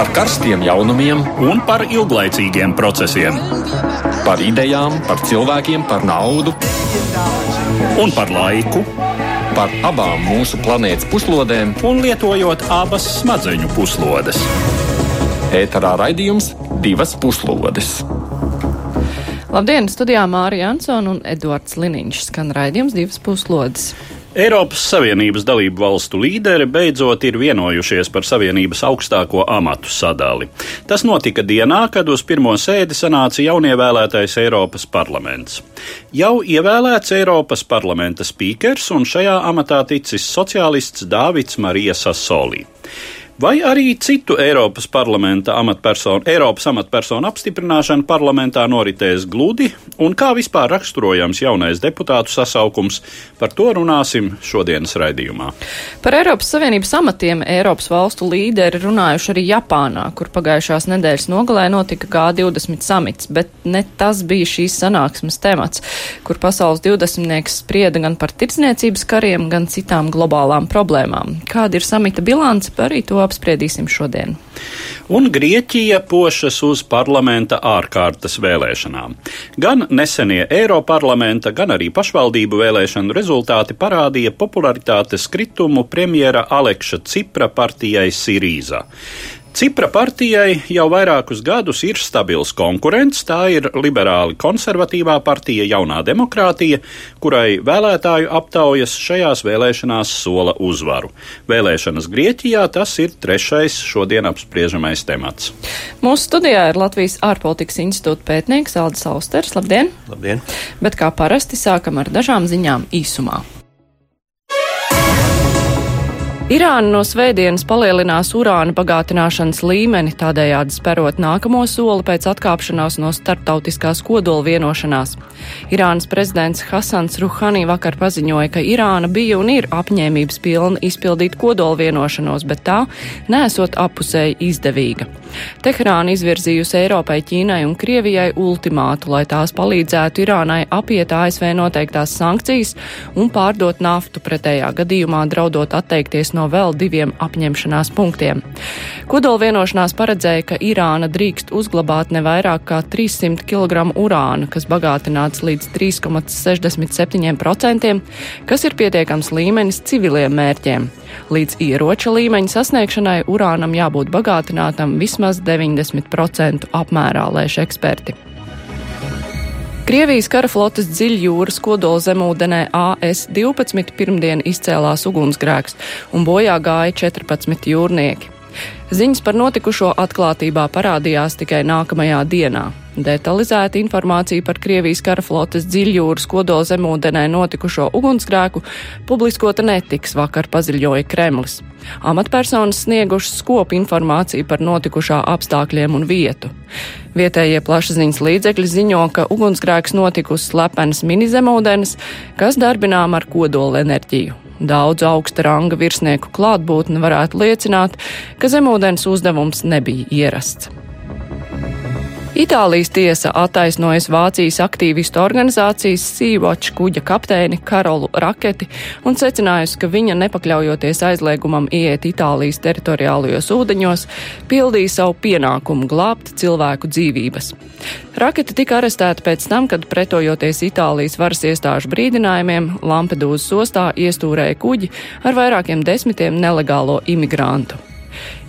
par karstiem jaunumiem un par ilglaicīgiem procesiem. Par idejām, par cilvēkiem, par naudu un par laiku. Par abām mūsu planētas puslodēm, un lietojot abas smadzeņu puslodes. Ēterā raidījums divas puslodes. Labdien! Studijā Mārija Ansona un Edvards Liniņš skan raidījums divas puslodes. Eiropas Savienības dalību valstu līderi beidzot ir vienojušies par Savienības augstāko amatu sadali. Tas notika dienā, kad uz pirmo sēdi sanāca jaunievēlētais Eiropas parlaments. Jau ievēlēts Eiropas parlamenta spīkers un šajā amatā ticis sociālists Dāvids Marijas Sasolī. Vai arī citu Eiropas parlamenta amatpersonu, Eiropas amatpersonu apstiprināšana parlamentā noritēs gludi, un kā vispār raksturojams jaunais deputātu sasaukums, par to runāsim šodienas raidījumā. Par Eiropas Savienības amatiem Eiropas valstu līderi runājuši arī Japānā, kur pagājušās nedēļas nogalē notika G20 samits, bet ne tas bija šīs sanāksmes temats, kur pasaules 20 sprieda gan par tirdzniecības kariem, gan citām globālām problēmām. Kāda ir samita bilance, arī to apspriedīsim šodien. Un Grieķija pošas uz parlamenta ārkārtas vēlēšanām. Gan nesenie Eiroparlamenta, gan arī pašvaldību vēlēšanu rezultāti parādīja popularitātes kritumu premjera Alekša Cipra partijai Sirīza. Cipra partijai jau vairākus gadus ir stabils konkurents. Tā ir liberāli konservatīvā partija Jaunā demokrātija, kurai vēlētāju aptaujas šajās vēlēšanās sola uzvaru. Vēlēšanas Grieķijā tas ir trešais šodien apspriežamais temats. Mūsu studijā ir Latvijas ārpolitikas institūta pētnieks Aldis Austers. Labdien! Labdien! Bet kā parasti sākam ar dažām ziņām īsumā. Irāna no svētdienas palielinās urāna bagātināšanas līmeni, tādējādi sperot nākamo soli pēc atkāpšanās no starptautiskās kodola vienošanās. Irānas prezidents Hasans Ruhani vakar paziņoja, ka Irāna bija un ir apņēmības pilna izpildīt kodola vienošanos, bet tā nesot apusēji izdevīga. Teherāna izvirzījusi Eiropai, Ķīnai un Krievijai ultimātu, lai tās palīdzētu Irānai apiet ASV noteiktās sankcijas un pārdot naftu pretējā gadījumā draudot atteikties no vēl diviem apņemšanās punktiem. Kodola vienošanās paredzēja, ka Irāna drīkst uzglabāt ne vairāk kā 300 kg urāna, kas bagātināts līdz 3,67%, kas ir pietiekams līmenis civiliem mērķiem. Līdz ieroča līmeņa sasniegšanai urānam jābūt bagātinātam vismaz 90% apmērā, lēš eksperti. Krievijas karaflotes dziļjūras kodola zemūdenē AS-12 pirmdien izcēlās ugunsgrēks un bojā gāja 14 jūrnieki. Ziņas par notikušo atklātībā parādījās tikai nākamajā dienā. Detalizēta informācija par Krievijas karaflotes dziļjūras kodola zemūdenē notikušo ugunsgrēku publiskota netiks, vakar paziļoja Kremlis. Amatpersonas sniegušas skopu informāciju par notikušā apstākļiem un vietu. Vietējie plašsaziņas līdzekļi ziņo, ka ugunsgrēks notikusi slepenas minizemūdenes, kas darbinām ar kodola enerģiju. Daudzu augsta ranga virsnieku klātbūtne varētu liecināt, ka zemūdens uzdevums nebija ierasts. Itālijas tiesa attaisnojas Vācijas aktīvistu organizācijas Sea-Watch kuģa kapteini Karolu Raketi un secinājusi, ka viņa nepakļaujoties aizliegumam iet Itālijas teritoriālajos ūdeņos, pildīja savu pienākumu glābt cilvēku dzīvības. Raketi tika arestēta pēc tam, kad pretojoties Itālijas varas iestāžu brīdinājumiem, Lampedūzas ostā iestūrēja kuģi ar vairākiem desmitiem nelegālo imigrantu.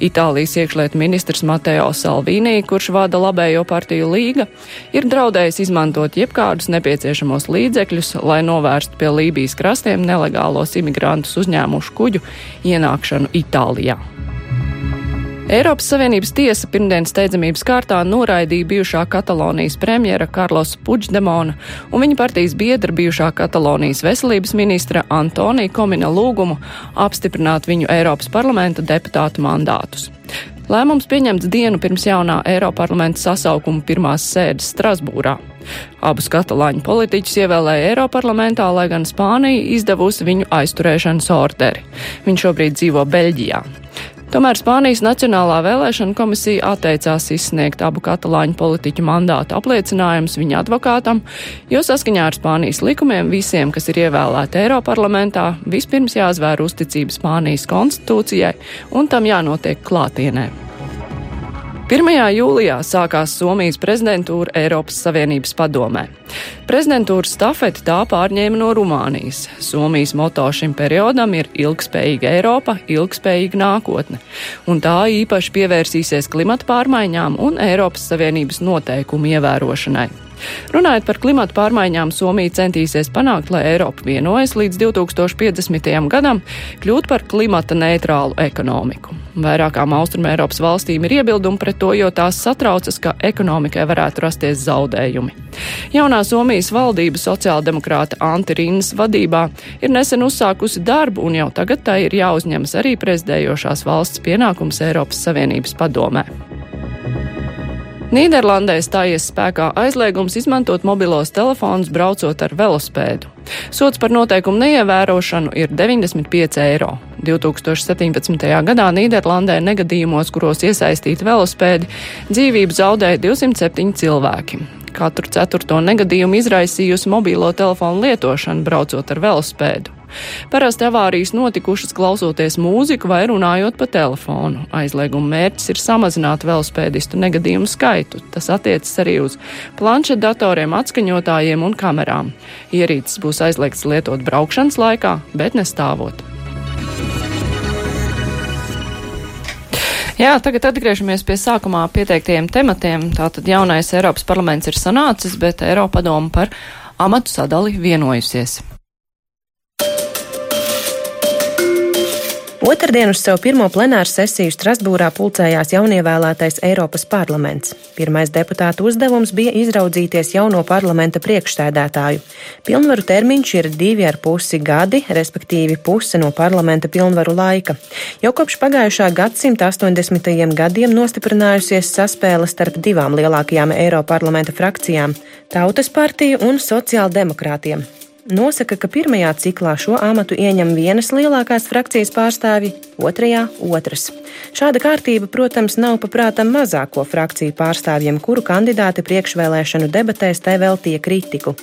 Itālijas iekšlietu ministrs Mateo Salvīnī, kurš vada labējo partiju līga, ir draudējis izmantot jebkādus nepieciešamos līdzekļus, lai novērstu pie Lībijas krastiem nelegālos imigrantus uzņēmušu kuģu ienākšanu Itālijā. Eiropas Savienības tiesa pirmdien steidzamības kārtā noraidīja bijušā Katalonijas premjera Karlos Puigdemona un viņa partijas biedra bijušā Katalonijas veselības ministra Antonija Komina lūgumu apstiprināt viņu Eiropas parlamenta deputātu mandātus. Lēmums pieņemts dienu pirms jaunā Eiroparlamenta sasaukuma pirmās sēdes Strasbūrā. Abus katalāņu politiķus ievēlēja Eiroparlamentā, lai gan Spānija izdevusi viņu aizturēšanas orderi. Viņš šobrīd dzīvo Beļģijā. Tomēr Spānijas Nacionālā vēlēšana komisija atteicās izsniegt abu katalāņu politiķu mandātu apliecinājumus viņa advokātam, jo saskaņā ar Spānijas likumiem visiem, kas ir ievēlēti Eiroparlamentā, vispirms jāzvēr uzticība Spānijas konstitūcijai un tam jānotiek klātienē. 1. jūlijā sākās Somijas prezidentūra Eiropas Savienības padomē. Prezidentūras stafeti tā pārņēma no Rumānijas. Somijas moto šim periodam ir ilgspējīga Eiropa, ilgspējīga nākotne, un tā īpaši pievērsīsies klimata pārmaiņām un Eiropas Savienības noteikumu ievērošanai. Runājot par klimatu pārmaiņām, Somija centīsies panākt, lai Eiropa vienojas līdz 2050. gadam kļūt par klimata neitrālu ekonomiku. Vairākām Austrum Eiropas valstīm ir iebildumi pret to, jo tās satraucas, ka ekonomikai varētu rasties zaudējumi. Jaunā Somijas valdība sociāldemokrāta Anti Rīnas vadībā ir nesen uzsākusi darbu, un jau tagad tai ir jāuzņemas arī prezidējošās valsts pienākums Eiropas Savienības padomē. Nīderlandē stājies spēkā aizliegums izmantot mobilos telefonus braucot ar velospēdu. Sots par noteikumu neievērošanu ir 95 eiro. 2017. gadā Nīderlandē negadījumos, kuros iesaistīti velospēdi, dzīvību zaudēja 207 cilvēki. Katru ceturto negadījumu izraisījusi mobīlo telefonu lietošana braucot ar velospēdu. Parasti avārijas notikušas klausoties mūziku vai runājot pa telefonu. Aizlieguma mērķis ir samazināt velospēdistu negadījumu skaitu. Tas attiecas arī uz planšetdatoriem, atskaņotājiem un kamerām. Ierīces būs aizliegts lietot braukšanas laikā, bet nestāvot. Jā, tagad atgriežamies pie sākumā pieteiktajiem tematiem. Tātad jaunais Eiropas parlaments ir sanācis, bet Eiropa doma par amatu sadali vienojusies. Otradien uz savu pirmo plenāru sesiju Strasbūrā pulcējās jaunievēlētais Eiropas parlaments. Pirmais deputātu uzdevums bija izraudzīties jauno parlamenta priekšsēdētāju. Pilnvaru termiņš ir divi ar pusi gadi, respektīvi puse no parlamenta pilnvaru laika. Jau kopš pagājušā gadsimta 80. gadiem nostiprinājusies saspēle starp divām lielākajām Eiroparlamenta frakcijām - Tautas partiju un sociāldemokrātiem nosaka, ka pirmajā ciklā šo amatu ieņem vienas lielākās frakcijas pārstāvji, otrajā - otras. Šāda kārtība, protams, nav paprātam mazāko frakciju pārstāvjiem, kuru kandidāti priekšvēlēšanu debatēs te veltīja kritiku.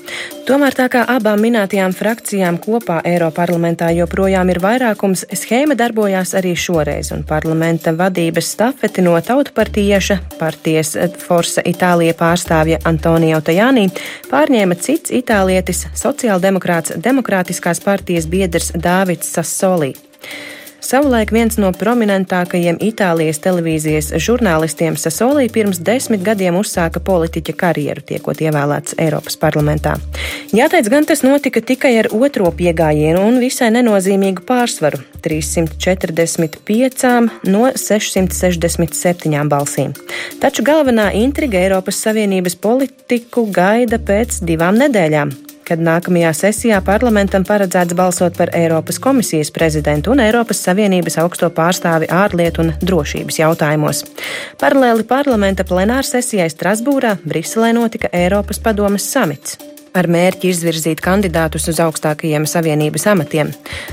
Tomēr tā kā abām minētajām frakcijām kopā Eiroparlamentā joprojām ir vairākums, schēma darbojās arī šoreiz, un parlamenta vadības stafeti no tautu partieša, partijas Forsa Itālija pārstāvja Antonio Tajānī pārņēma cits itālietis, sociāldemokrāts Demokrātiskās partijas biedrs Dāvids Sassoli. Savulaik viens no prominentākajiem Itālijas televīzijas žurnālistiem Sasolī pirms desmit gadiem uzsāka politiķa karjeru, tiekot ievēlēts Eiropas parlamentā. Jāteic, gan tas notika tikai ar otro piegājienu un visai nenozīmīgu pārsvaru - 345 no 667 balsīm. Taču galvenā intriga Eiropas Savienības politiku gaida pēc divām nedēļām kad nākamajā sesijā parlamentam paredzēts balsot par Eiropas komisijas prezidentu un Eiropas Savienības augsto pārstāvi ārlietu un drošības jautājumos. Paralēli parlamenta plenārsesijai Strasbūrā Briselē notika Eiropas padomes samits ar mērķi izvirzīt kandidātus uz augstākajiem savienības amatiem.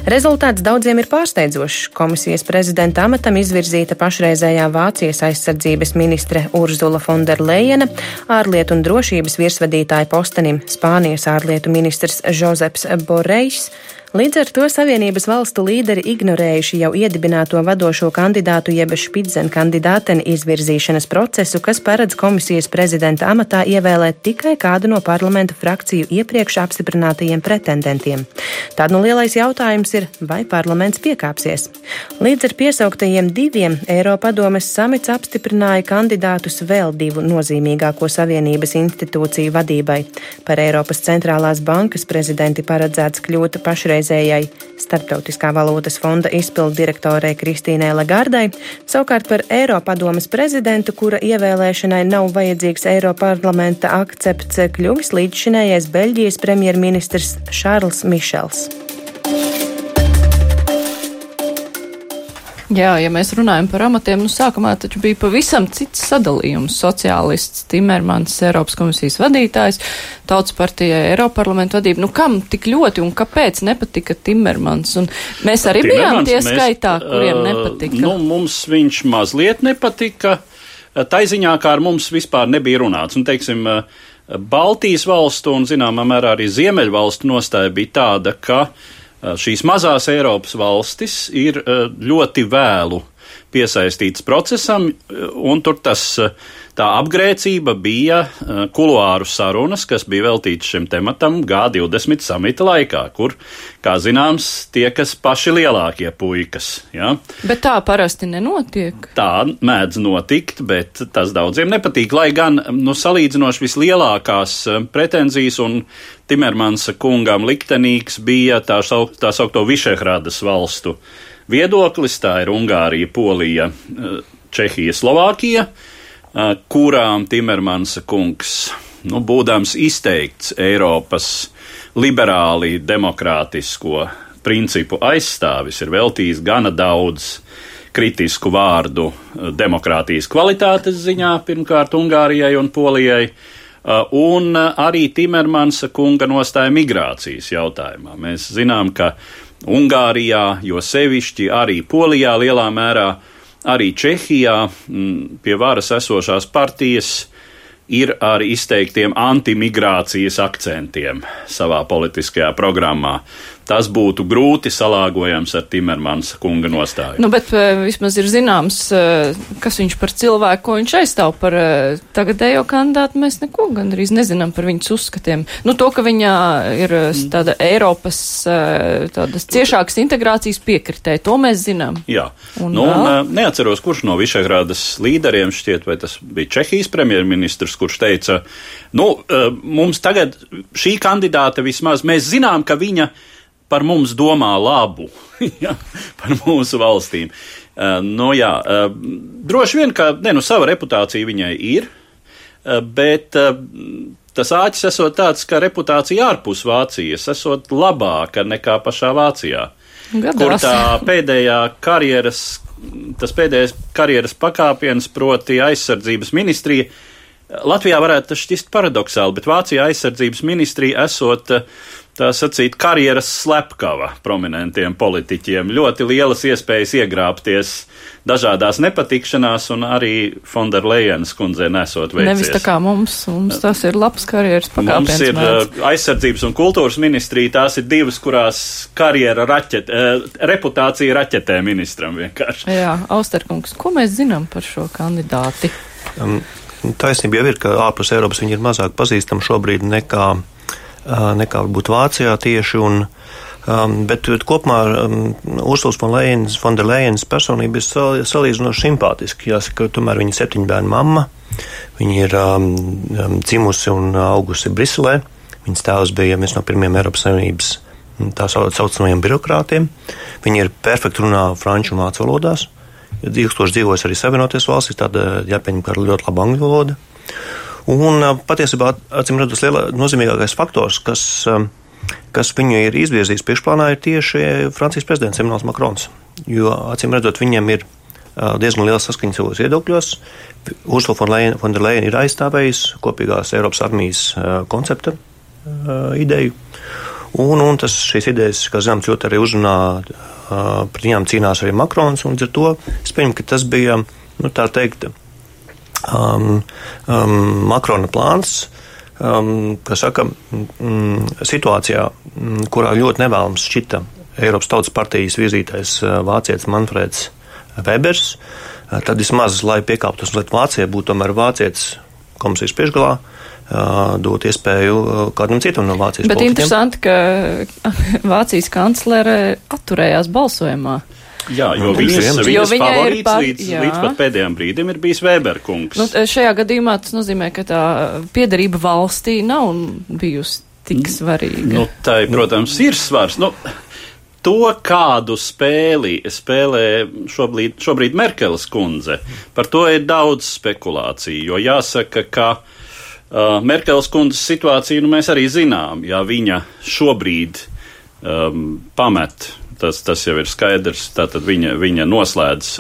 Rezultāts daudziem ir pārsteidzošs. Komisijas prezidenta amatam izvirzīta pašreizējā Vācijas aizsardzības ministre Urzula Fonderleina, ārlietu un drošības virsvadītāja postenim Spānijas ārlietu ministrs Žozeps Borejs Līdz ar to Savienības valstu līderi ignorējuši jau iedibināto vadošo kandidātu jeb špidzen kandidāteni izvirzīšanas procesu, kas paredz komisijas prezidenta amatā ievēlēt tikai kādu no parlamenta frakciju iepriekš apstiprinātajiem pretendentiem. Tad nu lielais jautājums ir, vai parlaments piekāpsies. Līdz ar piesauktajiem diviem Eiropadomes samits apstiprināja kandidātus vēl divu nozīmīgāko Savienības institūciju vadībai. Par Eiropas centrālās bankas prezidenti paredzēts kļūt pašreiz pašreizējai Startautiskā valūtas fonda izpildu direktorei Kristīnai Lagardai, savukārt par Eiropadomas prezidentu, kura ievēlēšanai nav vajadzīgs Eiroparlamenta akcepts, kļuvis līdzšinējais Beļģijas premjerministrs Šārls Mišels. Jā, ja mēs runājam par amatiem, nu sākumā taču bija pavisam cits sadalījums. Sociālists Timermans, Eiropas komisijas vadītājs, Tautas partijai Eiroparlamentu vadība. Nu kam tik ļoti un kāpēc nepatika Timermans? Un mēs arī Timermans, bijām tie mēs, skaitā, kuriem uh, nepatika. Nu, mums viņš mazliet nepatika. Taiziņā, kā ar mums vispār nebija runāts. Un, teiksim, Baltijas valstu un, zināmā mērā, arī Ziemeļvalstu nostāja bija tāda, ka uh, šīs mazās Eiropas valstis ir ļoti vēlu piesaistīts procesam, un tur tas tā apgrēcība bija kuluāru sarunas, kas bija veltītas šim tematam G20 samita laikā, kur, kā zināms, tiekas paši lielākie puikas. Ja? Bet tā parasti nenotiek. Tā mēdz notikt, bet tas daudziem nepatīk, lai gan, nu, salīdzinoši vislielākās pretenzijas un Timermansa kungam liktenīgs bija tā, sauk, tā saukto Višehradas valstu viedoklis, tā ir Ungārija, Polija, Čehija, Slovākija, kurām Timermansa kungs, nu, būdams izteikts Eiropas liberāli demokrātisko principu aizstāvis, ir veltījis gana daudz kritisku vārdu demokrātijas kvalitātes ziņā, pirmkārt Ungārijai un Polijai Uh, un uh, arī Timermansa kunga nostāja migrācijas jautājumā. Mēs zinām, ka Ungārijā, jo sevišķi arī Polijā lielā mērā, arī Čehijā mm, pie varas esošās partijas ir ar izteiktiem antimigrācijas akcentiem savā politiskajā programmā tas būtu grūti salāgojams ar Timermans kunga nostāju. Nu, bet uh, vismaz ir zināms, uh, kas viņš par cilvēku, ko viņš aizstāv par uh, tagadējo kandidātu, mēs neko gandrīz nezinām par viņas uzskatiem. Nu, to, ka viņa ir tāda Eiropas tādas ciešākas integrācijas piekritē, to mēs zinām. Jā, un, nu, un neatceros, kurš no Višegrādas līderiem šķiet, vai tas bija Čehijas premjerministrs, kurš teica, nu, mums tagad šī kandidāte vismaz, mēs zinām, ka viņa par mums domā labu, ja, par mūsu valstīm. Uh, nu, jā, uh, droši vien, ka ne, nu, sava reputācija viņai ir, uh, bet uh, tas āķis esot tāds, ka reputācija ārpus Vācijas esot labāka nekā pašā Vācijā. Gadās. Kur tā pēdējā karjeras, tas pēdējais karjeras pakāpiens, proti aizsardzības ministrija, Latvijā varētu tas šķist paradoxāli, bet Vācijā aizsardzības ministrija esot uh, tā sacīt, karjeras slepkava prominentiem politiķiem. Ļoti lielas iespējas iegrābties dažādās nepatikšanās, un arī Fonderlejenas kundzei nesot veicies. Nevis tā kā mums, mums tas ir labs karjeras pakāpiens. Mums ir mēdz. Uh, aizsardzības un kultūras ministrija, tās ir divas, kurās karjera raķet, uh, reputācija raķetē ministram vienkārši. Jā, Austerkungs, ko mēs zinām par šo kandidāti? Um, taisnība jau ir, ka ārpus Eiropas viņi ir mazāk pazīstami šobrīd nekā nekā varbūt Vācijā tieši. Un, Um, bet kopumā um, Ursulas Fonderlejenas personība ir salīdzinoši simpātiska. Jāsaka, tomēr viņa ir septiņu bērnu mamma. Viņa ir um, dzimusi un augusi Briselē. Viņas tēvs bija viens no pirmajiem Eiropas Savienības tā saucamajiem birokrātiem. Viņa ir perfekti runā franču un vācu valodās. Ilgstoši dzīvojas arī Savienoties valstīs, tāda jāpieņem, ka ar ļoti labu angļu valodu. Un patiesībā, acīm redzot, nozīmīgākais faktors, kas, kas viņu ir izvirzījis priekšplānā, ir tieši Francijas prezidents Emmanuels Makrons. Jo, acīm redzot, viņam ir diezgan liels saskaņas savos viedokļos. Ursula von der Leyen ir aizstāvējusi kopīgās Eiropas armijas koncepta ideju. Un, un tas, šīs idejas, kā zināms, ļoti arī uzrunā, pret viņām cīnās arī Makrons. Līdz ar to es pieņemu, ka tas bija, nu, tā teikt, um, um, Makrona plāns. Um, kas saka, mm, situācijā, mm, kurā ļoti nevēlams šķita Eiropas Tautas partijas virzītais uh, vācietis Manfreds Webers, uh, tad vismaz, lai piekāptos, lai Vācija būtu tomēr vācietis komisijas priekšgalā, uh, dot iespēju kādam citam no Vācijas. Bet politiķiem. interesanti, ka Vācijas kanclere atturējās balsojumā. Jā, jo nu, viņas, viņas jo favorīts pār, līdz, jā. līdz pat pēdējiem brīdim ir bijis Weberkungs. Nu, šajā gadījumā tas nozīmē, ka tā piedarība valstī nav bijusi tik svarīga. Nu, tā, protams, ir svars. Nu, to, kādu spēli spēlē šobrīd, šobrīd Merkeles kundze, par to ir daudz spekulāciju, jo jāsaka, ka uh, Merkeles kundzes situāciju nu, mēs arī zinām, ja viņa šobrīd um, pamet Tas, tas jau ir skaidrs. Tātad viņa, viņa noslēdz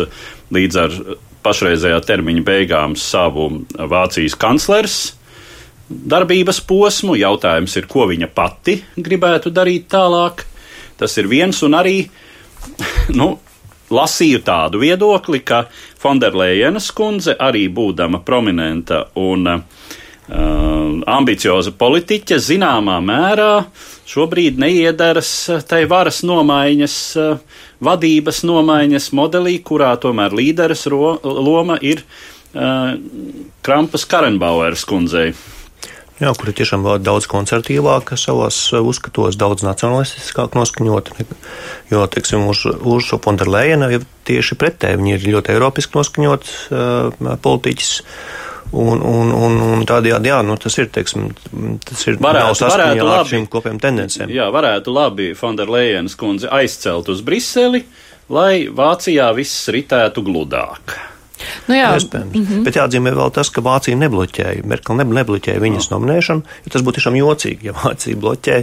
līdz ar pašreizējā termiņa beigām savu Vācijas kanclers darbības posmu. Jautājums ir, ko viņa pati gribētu darīt tālāk. Tas ir viens un arī. Nu, lasīju tādu viedokli, ka Fonderlejenas kundze, arī būdama prominenta un ambicioza politiķe zināmā mērā šobrīd neiedaras tai varas nomaiņas, vadības nomaiņas modelī, kurā tomēr līderes ro, loma ir uh, Krampas Karenbaueras kundzei. Jā, kur ir tiešām daudz konservatīvāka savās uzskatos, daudz nacionalistiskāk noskaņota. Jo, teiksim, Ursula Fonderleina ir tieši pretēji. Viņa ir ļoti eiropiski noskaņots uh, politiķis. Un, un, un, un tādējādi, jā, nu, tas ir, teiksim, tas ir varētu, varētu labi, šīm kopējām tendencēm. Jā, varētu labi Fonderleienas kundze aizcelt uz Briseli, lai Vācijā viss ritētu gludāk. Nu jā, Iespējams. Mm -hmm. Bet jāatzīmē vēl tas, ka Vācija nebloķēja, Merkel nebloķēja viņas no. nominēšanu, jo tas būtu tiešām jocīgi, ja Vācija bloķē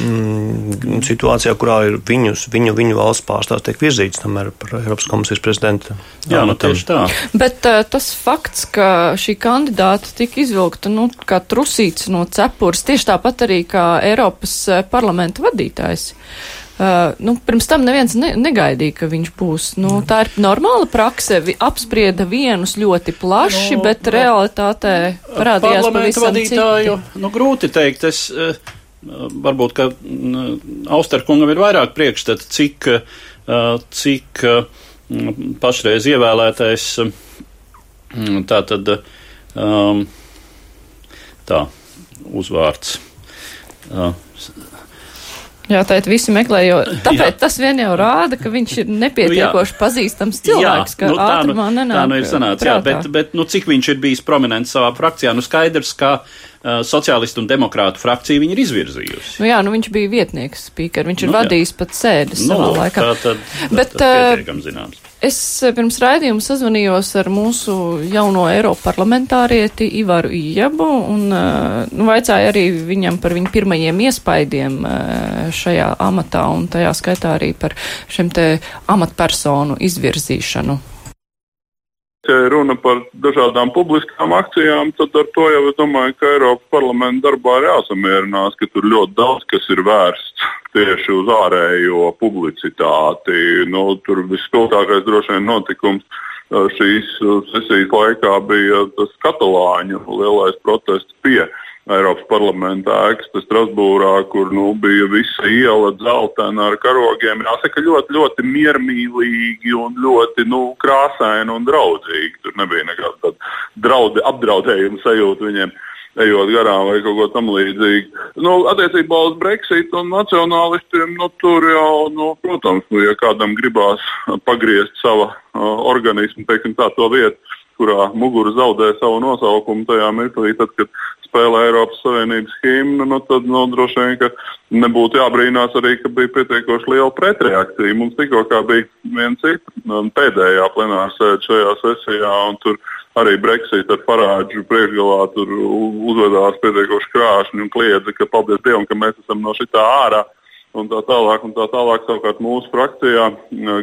mm, situācijā, kurā ir viņus, viņu, viņu valsts pārstāvs tiek virzīts tomēr par Eiropas komisijas prezidentu. Jā, nu tieši tā. Bet uh, tas fakts, ka šī kandidāta tika izvilkta, nu, kā trusīts no cepures, tieši tāpat arī kā Eiropas eh, parlamenta vadītājs. Uh, nu, pirms tam neviens ne, negaidīja, ka viņš būs. Nu, tā ir normāla prakse. Vi, apsprieda vienus ļoti plaši, nu, bet realitātē parādījās pavisam vadītāju. Citi. Nu, grūti teikt. Es, uh, varbūt, ka uh, Austerkungam ir vairāk priekšstata, cik, uh, cik uh, pašreiz ievēlētais uh, tā tad. Tā, uzvārds. Uh, Jā, tā ir visi meklējot. Tāpēc jā. tas vien jau rāda, ka viņš ir nepietiekoši nu, pazīstams cilvēks, jā, ka nu, ātrumā nu, nenāk. Tā nu ir sanāca, jā, bet, bet nu, cik viņš ir bijis prominents savā frakcijā, nu skaidrs, ka uh, sociālistu un demokrātu frakciju viņi ir izvirzījusi. Nu jā, nu viņš bija vietnieks spīker, viņš ir nu, vadījis jā. pat sēdes nu, savā laikā. Tā tad, bet, tā tad uh, zināms. Es eh, pirms raidījuma sazvanījos ar mūsu jauno Eiropa parlamentārieti Ivaru Ijabu un eh, nu, vaicāju arī viņam par viņu pirmajiem iespaidiem eh, šajā amatā un tajā skaitā arī par šiem te amatpersonu izvirzīšanu. Ja runa par dažādām publiskām akcijām, tad ar to jau es domāju, ka Eiropas parlamenta darbā ir jāsamierinās, ka tur ļoti daudz kas ir vērsts tieši uz ārējo publicitāti. Nu, tur visspilgtākais droši vien notikums šīs sesijas laikā bija tas katalāņu lielais protests pie Eiropas parlamenta ēkas Strasbūrā, kur nu, bija visa iela dzeltena ar karogiem. Jāsaka, ļoti, ļoti miermīlīgi un ļoti nu, krāsaini un draudzīgi. Tur nebija nekāda draudi, apdraudējuma sajūta viņiem. Ejot garām vai kaut ko tamlīdzīgu. Nu, attiecībā uz Brexit un nacionālistiem, nu, tur jau, nu, protams, nu, ja kādam gribās pagriezt savu uh, organismu, teiksim, tā to vietu, kurā mugura zaudē savu nosaukumu tajā mirklī, tad, kad spēlē Eiropas Savienības himnu, nu, tad nu, droši vien, nebūtu jābrīnās arī, ka bija pietiekoši liela pretreakcija. Mums tikko bija viena cita nu, pēdējā plenāra sēde šajā sesijā, un tur arī Brexit ar parādu priekšgalā uzvedās pietiekoši krāšņi un kliedza, ka paldies Dievam, ka mēs esam no šitā ārā un tā tālāk. Un tā tālāk savukārt mūsu frakcijā,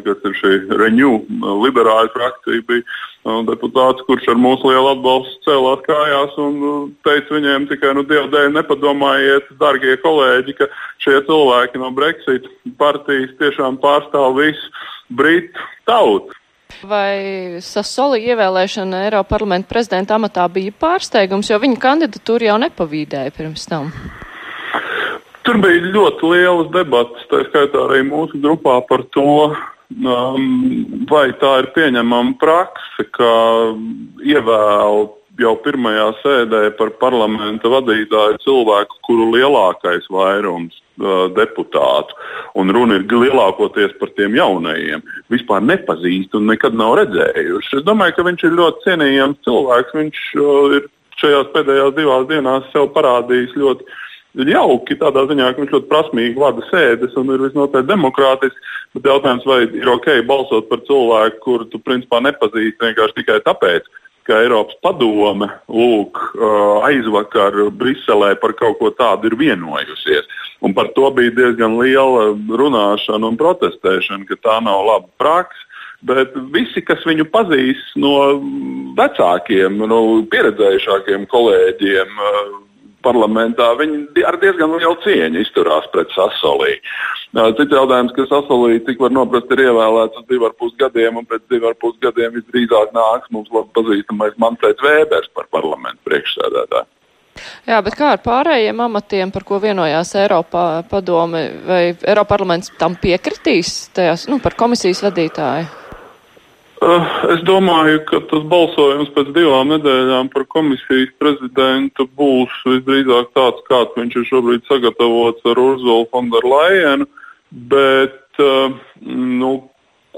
kas ir šī Renew liberāļu frakcija, bija deputāts, kurš ar mūsu lielu atbalstu cēlās kājās un teica viņiem tikai, nu, Dieva dēļ, nepadomājiet, darbie kolēģi, ka šie cilvēki no Brexit partijas tiešām pārstāv visu Britu tautu. Vai Sasoli ievēlēšana Eiropa parlamenta prezidenta amatā bija pārsteigums, jo viņa kandidatūra jau nepavīdēja pirms tam? Tur bija ļoti lielas debatas, tā skaitā arī mūsu grupā par to, um, vai tā ir pieņemama prakse, ka ievēl jau pirmajā sēdē par parlamenta vadītāju cilvēku, kuru lielākais vairums uh, deputātu, un runa ir lielākoties par tiem jaunajiem, vispār nepazīst un nekad nav redzējuši. Es domāju, ka viņš ir ļoti cienījams cilvēks. Viņš uh, ir šajās pēdējās divās dienās sev parādījis ļoti ir jauki tādā ziņā, ka viņš ļoti prasmīgi vada sēdes un ir visnotaļ demokrātisks. Bet jautājums, vai ir ok balsot par cilvēku, kuru tu principā nepazīsti vienkārši tikai tāpēc, ka Eiropas padome lūk, aizvakar Briselē par kaut ko tādu ir vienojusies. Un par to bija diezgan liela runāšana un protestēšana, ka tā nav laba praksa. Bet visi, kas viņu pazīst no vecākiem, no pieredzējušākiem kolēģiem, parlamentā, viņi ar diezgan lielu cieņu izturās pret Sasolī. Cits jautājums, ka Sasolī, cik var noprast, ir ievēlēts uz divu ar pus gadiem, un pēc divu ar pus gadiem visdrīzāk nāks mums labi pazīstamais Manfreds Vēbers par parlamentu priekšsēdētāju. Jā, bet kā ar pārējiem amatiem, par ko vienojās Eiropā padome, vai Eiropa parlaments tam piekritīs, tajās, nu, par komisijas vadītāju? Uh, es domāju, ka tas balsojums pēc divām nedēļām par komisijas prezidentu būs visdrīzāk tāds, kāds viņš ir šobrīd sagatavots ar Urzulu Fonderlajenu, bet uh, nu,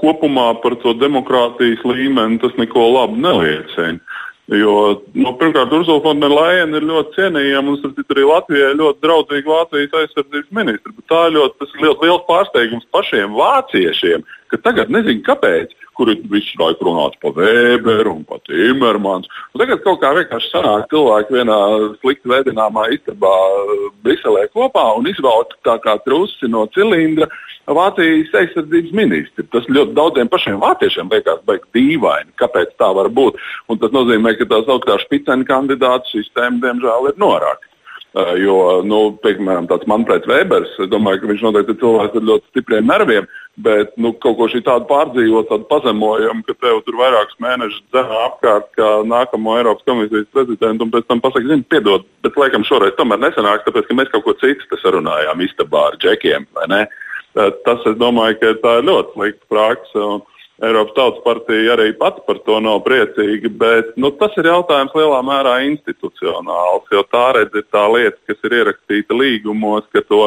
kopumā par to demokrātijas līmeni tas neko labu neliecina. Jo, nu, pirmkārt, Urzula Fonderlaina ir ļoti cienījama un arī Latvijai ļoti draudzīga Vācijas aizsardzības ministra. Tā ir ļoti liels, liels pārsteigums pašiem vāciešiem, ka tagad nezinu kāpēc kur ir visu laiku runāts par Weberu un par Timermans. Un tagad kaut kā vienkārši sanāk cilvēki vienā slikti veidināmā istabā Briselē kopā un izvelk tā kā trusi no cilindra Vācijas aizsardzības ministri. Tas ļoti daudziem pašiem vāciešiem liekas baigi dīvaini, kāpēc tā var būt. Un tas nozīmē, ka tās augstā spicēna kandidātu sistēma diemžēl ir norākta. Jo, nu, piemēram, tāds Manfreds Vēbers, es domāju, ka viņš noteikti ir cilvēks ar ļoti stipriem nerviem, bet nu, kaut ko tādu pārdzīvot, tādu pazemojumu, ka tev tur vairākus mēnešus dzēna apkārt kā nākamo Eiropas komisijas prezidentu, un pēc tam pasakā, zini, piedod, bet laikam šoreiz tomēr nesanāks, tāpēc, ka mēs kaut ko citu sarunājām istabā ar džekiem? Uh, tas, es domāju, ka tā ir ļoti slikta praksa. Eiropas Tautas partija arī pati par to nav priecīga, bet nu, tas ir jautājums lielā mērā institucionāls, jo tā redz ir tā lieta, kas ir ierakstīta līgumos, ka to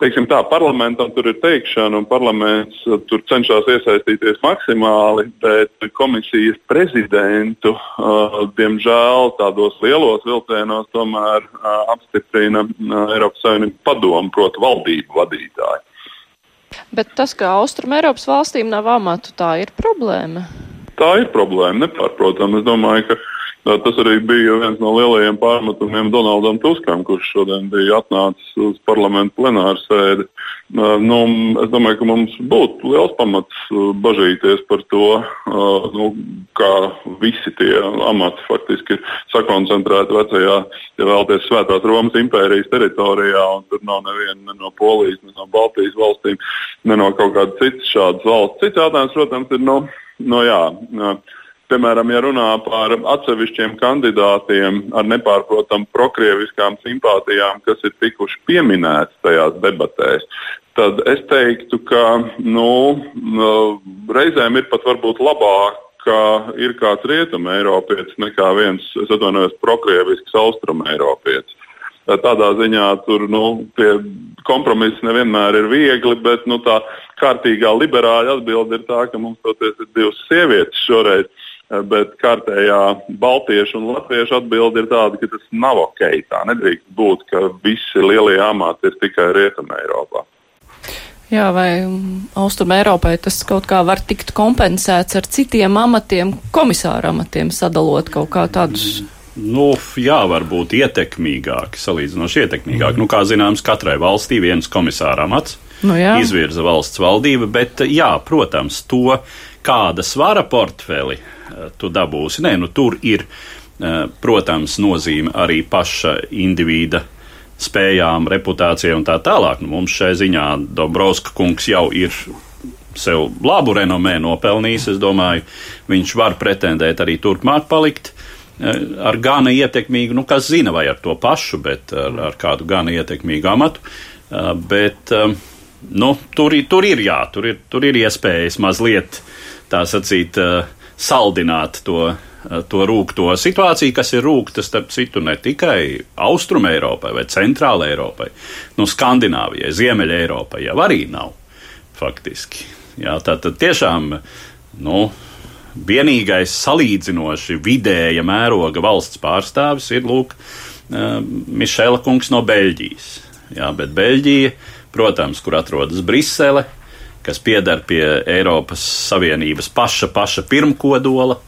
teiksim tā, parlamentam tur ir teikšana, un parlaments tur cenšas iesaistīties maksimāli, bet komisijas prezidentu, uh, diemžēl, tādos lielos vilcienos tomēr uh, apstiprina uh, Eiropas Savienības padomu, proti, valdību vadītāji. Bet tas, ka Austrum Eiropas valstīm nav amatu, tā ir problēma. Tā ir problēma, nepārprotami. Es domāju, ka Tas arī bija viens no lielajiem pārmetumiem Donaldam Tuskam, kurš šodien bija atnācis uz parlamentu plenāru sēdi. Nu, es domāju, ka mums būtu liels pamats bažīties par to, nu, kā visi tie amati faktiski ir sakoncentrēti vecajā, ja vēlaties, Svētās Romas impērijas teritorijā, tur nav neviena ne no Polijas, ne no Baltijas valstīm, ne no kaut kādas citas šādas valsts. Cits jautājums, protams, ir, no, no jā, Piemēram, ja runā par atsevišķiem kandidātiem ar nepārprotamu prokrieviskām simpātijām, kas ir tikuši pieminēti tajās debatēs, tad es teiktu, ka nu, nu reizēm ir pat varbūt labāk ka ir kāds rietumē Eiropietis nekā viens, es atvainojos, prokrievisks austrumē Eiropietis. Tādā ziņā tur nu, kompromisi nevienmēr ir viegli, bet nu, tā kārtīgā liberāla atbilde ir tā, ka mums toties ir divas sievietes šoreiz. Bet kārtējā baltiešu un latviešu atbilde ir tāda, ka tas nav ok. Tā nedrīkst būt, ka visi lielie amati ir tikai Rietumē Eiropā. Jā, vai Austrum Eiropai tas kaut kā var tikt kompensēts ar citiem amatiem, komisāra amatiem, sadalot kaut kā tādus? Nu, jā, varbūt ietekmīgāk, salīdzinoši ietekmīgāk. Mm. Nu, kā zināms, katrai valstī viens komisāra amats nu, jā. izvirza valsts valdība, bet jā, protams, to, kāda svara portfeli tu dabūsi. Nē, nu, tur ir, eh, protams, nozīme arī paša individa spējām, reputācijai un tā tālāk. Nu, mums šai ziņā Dombrovska kungs jau ir sev labu renomē nopelnījis. Es domāju, viņš var pretendēt arī turpmāk palikt eh, ar gana ietekmīgu, nu, kas zina, vai ar to pašu, bet ar, ar kādu gana ietekmīgu amatu. Eh, bet, nu, tur, tur ir jā, tur ir, tur ir iespējas mazliet, tā sacīt, saldināt to, to rūkto situāciju, kas ir rūkta starp citu ne tikai Austrum Eiropai vai Centrāla Eiropai, nu, Skandināvijai, Ziemeļa Eiropai jau arī nav faktiski. Jā, tā tad tiešām, nu, vienīgais salīdzinoši vidēja mēroga valsts pārstāvis ir, lūk, Mišela kungs no Beļģijas. Jā, bet Beļģija, protams, kur atrodas Brisele, kas piedar pie Eiropas Savienības paša, paša pirmkodola.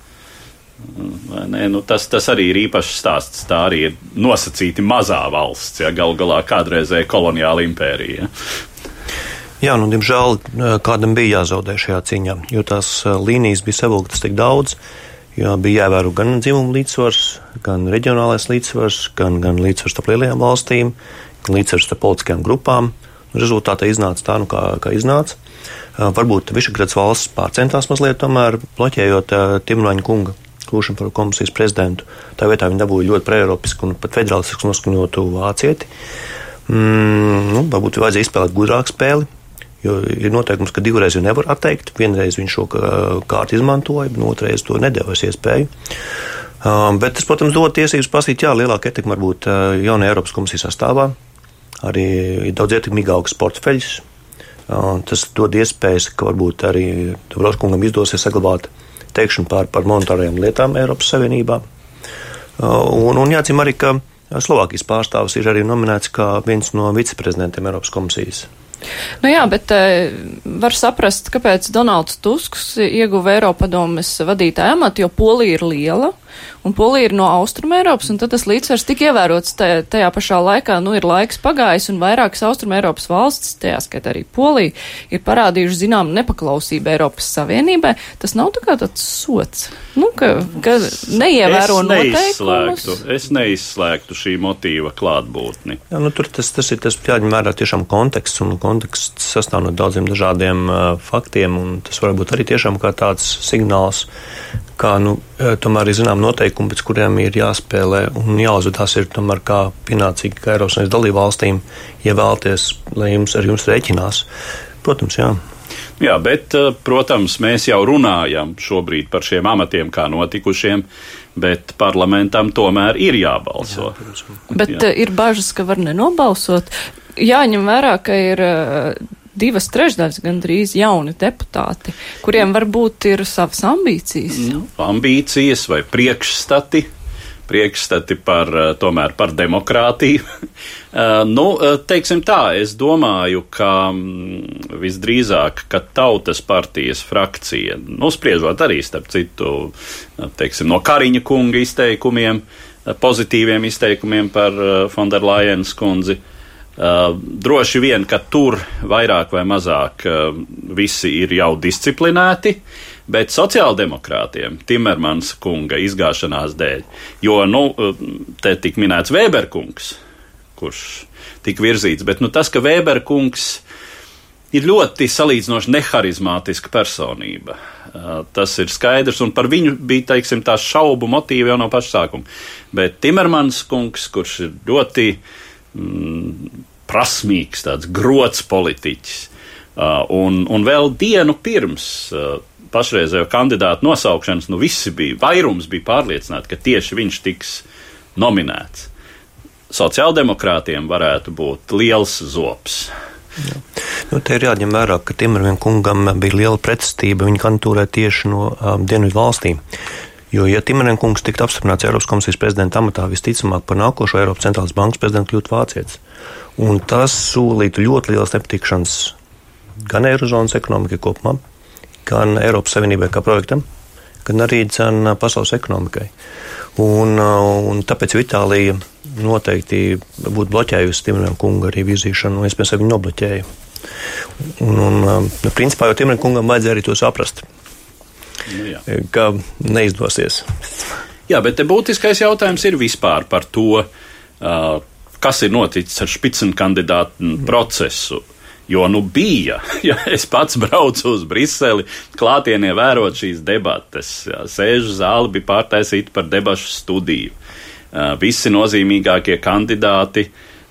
Ne, nu tas, tas arī ir īpašs stāsts. Tā arī ir nosacīti mazā valsts, ja gal galā kādreizēja koloniāla impērija. Jā, nu, diemžēl kādam bija jāzaudē šajā cīņā, jo tās līnijas bija savilktas tik daudz, jo bija jāievēro gan dzimumu līdzsvars, gan reģionālais līdzsvars, gan, gan līdzsvars starp lielajām valstīm, gan līdzsvars starp politiskajām grupām. Rezultātā iznāca tā, nu, kā, kā iznāca. Varbūt Višagrads valsts pārcentās mazliet, tomēr bloķējot Timraņa kunga kļūšanu par komisijas prezidentu. Tā vietā viņi dabūja ļoti preiropisku un pat federālistisku noskaņotu vācieti. Mm, nu, varbūt vajadzēja izspēlēt gudrāku spēli. Jo ir noteikums, ka divreiz jau nevar atteikt. Vienreiz viņš šo kārtu izmantoja, otrreiz to nedēvēs iespēju. Um, bet tas, protams, dod tiesības prasīt, jā, lielāka ietekme varbūt jaunajā Eiropas komisijas sastāvā. Arī ir daudz ietekmīgāks portfeļus. Uh, tas dod iespējas, ka varbūt arī Roskungam izdosies saglabāt teikšanu par, par monetārajām lietām Eiropas Savienībā. Un, un jāatzīm arī, ka Slovākijas pārstāvis ir arī nominēts kā viens no viceprezidentiem Eiropas komisijas. Nu jā, bet uh, var saprast, kāpēc Donalds Tusks ieguva Eiropadomes vadītāja amatu, jo Polija ir liela un Polija ir no Austrum Eiropas, un tad tas līdzsvars tika ievērots tajā pašā laikā, nu ir laiks pagājis, un vairākas Austrum Eiropas valstis, tajā skaitā arī Polija, ir parādījuši zinām nepaklausību Eiropas Savienībai. Tas nav tā kā tāds sots, nu, ka, ka neievēro es noteikumus. Es neizslēgtu šī motīva klātbūtni. Jā, nu, tur tas, tas ir tas jāņem vērā tiešām konteksts, un konteksts sastāv no daudziem dažādiem uh, faktiem, un tas var būt arī tiešām kā tāds signāls, kā nu, tomēr ir zinām noteikumi, pēc kuriem ir jāspēlē un jāuzvedās ir tomēr kā pienācīgi kā Eiropas Savienības dalību valstīm, ja vēlties, lai jums ar jums rēķinās. Protams, jā. Jā, bet, e, protams, mēs jau runājam šobrīd par šiem amatiem kā notikušiem, bet parlamentam tomēr ir jābalso. Jā, bet jā. E, ir bažas, ka var nenobalsot. Jāņem vērā, ka ir divas trešdaļas gandrīz jauni deputāti, kuriem varbūt ir savas ambīcijas. Nu, ambīcijas vai priekšstati. Priekšstati par, eh, tomēr par demokrātiju. Eh, nu, eh, teiksim tā, es domāju, ka mm, visdrīzāk, ka tautas partijas frakcija, nu, spriežot arī starp citu, teiksim, no Kariņa kunga izteikumiem, pozitīviem izteikumiem par Fonderlajenas kundzi, uh, Uh, droši vien, ka tur vairāk vai mazāk uh, visi ir jau disciplinēti, bet sociāldemokrātiem Timermans kunga izgāšanās dēļ, jo, nu, uh, te tik minēts Weberkungs, kurš tika virzīts, bet nu, tas, ka Weberkungs ir ļoti salīdzinoši neharizmātiska personība. Uh, tas ir skaidrs, un par viņu bija, teiksim, tā šaubu motīvi jau no paša sākuma. Bet Timermans kungs, kurš ir ļoti mm, prasmīgs, tāds grots politiķis. Uh, un, un vēl dienu pirms uh, pašreizējo kandidātu nosaukšanas, nu visi bija, vairums bija pārliecināti, ka tieši viņš tiks nominēts. Sociāldemokrātiem varētu būt liels zops. Jā. Nu, te ir jāņem vērā, ka Timervien kungam bija liela pretestība viņa kandidatūrai tieši no um, Dienvidu valstīm. Jo, ja Timervien kungs tiktu apstiprināts Eiropas komisijas prezidenta amatā, visticamāk par nākošo Eiropas centrālās bankas prezidentu kļūtu vācietis. Un tas solītu ļoti liels nepatikšanas gan Eirozonas ekonomikai kopumā, gan Eiropas Savienībai kā projektam, gan arī cena pasaules ekonomikai. Un, un tāpēc Itālija noteikti būtu bloķējusi Timermana kunga arī virzīšanu, un iespējams, viņu nobloķēja. Un, un, nu, principā jau Timermana kungam vajadzēja arī to saprast, nu, jā. ka neizdosies. Jā, bet būtiskais jautājums ir vispār par to, uh, kas ir noticis ar špicenu kandidātu mm. procesu. Jo nu bija, ja es pats braucu uz Briseli, klātienē vērot šīs debates, sēžu zāli bija pārtaisīta par debašu studiju. Uh, visi nozīmīgākie kandidāti,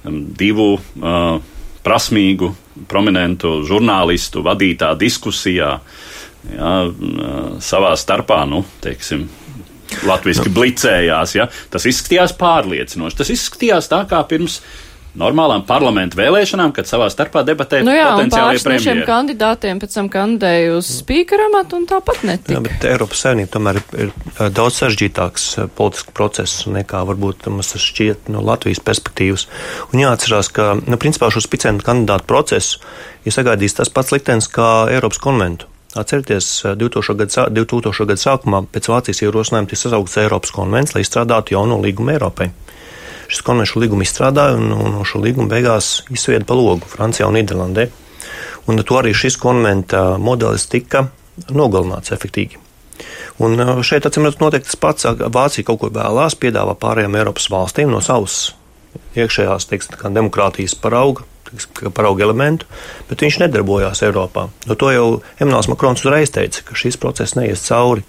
um, divu uh, prasmīgu, prominentu žurnālistu vadītā diskusijā, jā, savā starpā, nu, teiksim, latviešu nu. blicējās. Ja? Tas izskatījās pārliecinoši. Tas izskatījās tā kā pirms normālām parlamentu vēlēšanām, kad savā starpā debatēja nu jā, potenciālie premjeri. šiem kandidātiem pēc tam kandidēja uz spīkera amatu un tāpat netika. Jā, bet Eiropas Savienība tomēr ir, ir daudz sarežģītāks politisks process nekā varbūt mums tas šķiet no Latvijas perspektīvas. Un jāatcerās, ka, nu, principā šo spicentu kandidātu procesu ir sagaidījis tas pats liktenis kā Eiropas konventu. Atcerieties, 2000. Gada, 2000. gada sākumā pēc Vācijas ierosinājuma tika sasaukts Eiropas konvents, lai izstrādātu jauno līgumu Eiropai. Šis konvents šo līgumu izstrādāja un, un šo līgumu beigās izsvieda pa logu Francijā un Nīderlandē. Un to arī šis konventa modelis tika nogalināts efektīgi. Un šeit, acīm redzot, notiek tas pats. Vācija kaut ko vēlās, piedāvā pārējām Eiropas valstīm no savas iekšējās teiksim, demokrātijas parauga parauga elementu, bet viņš nedarbojās Eiropā. No to jau Emmanuels Makrons uzreiz teica, ka šis process neies cauri.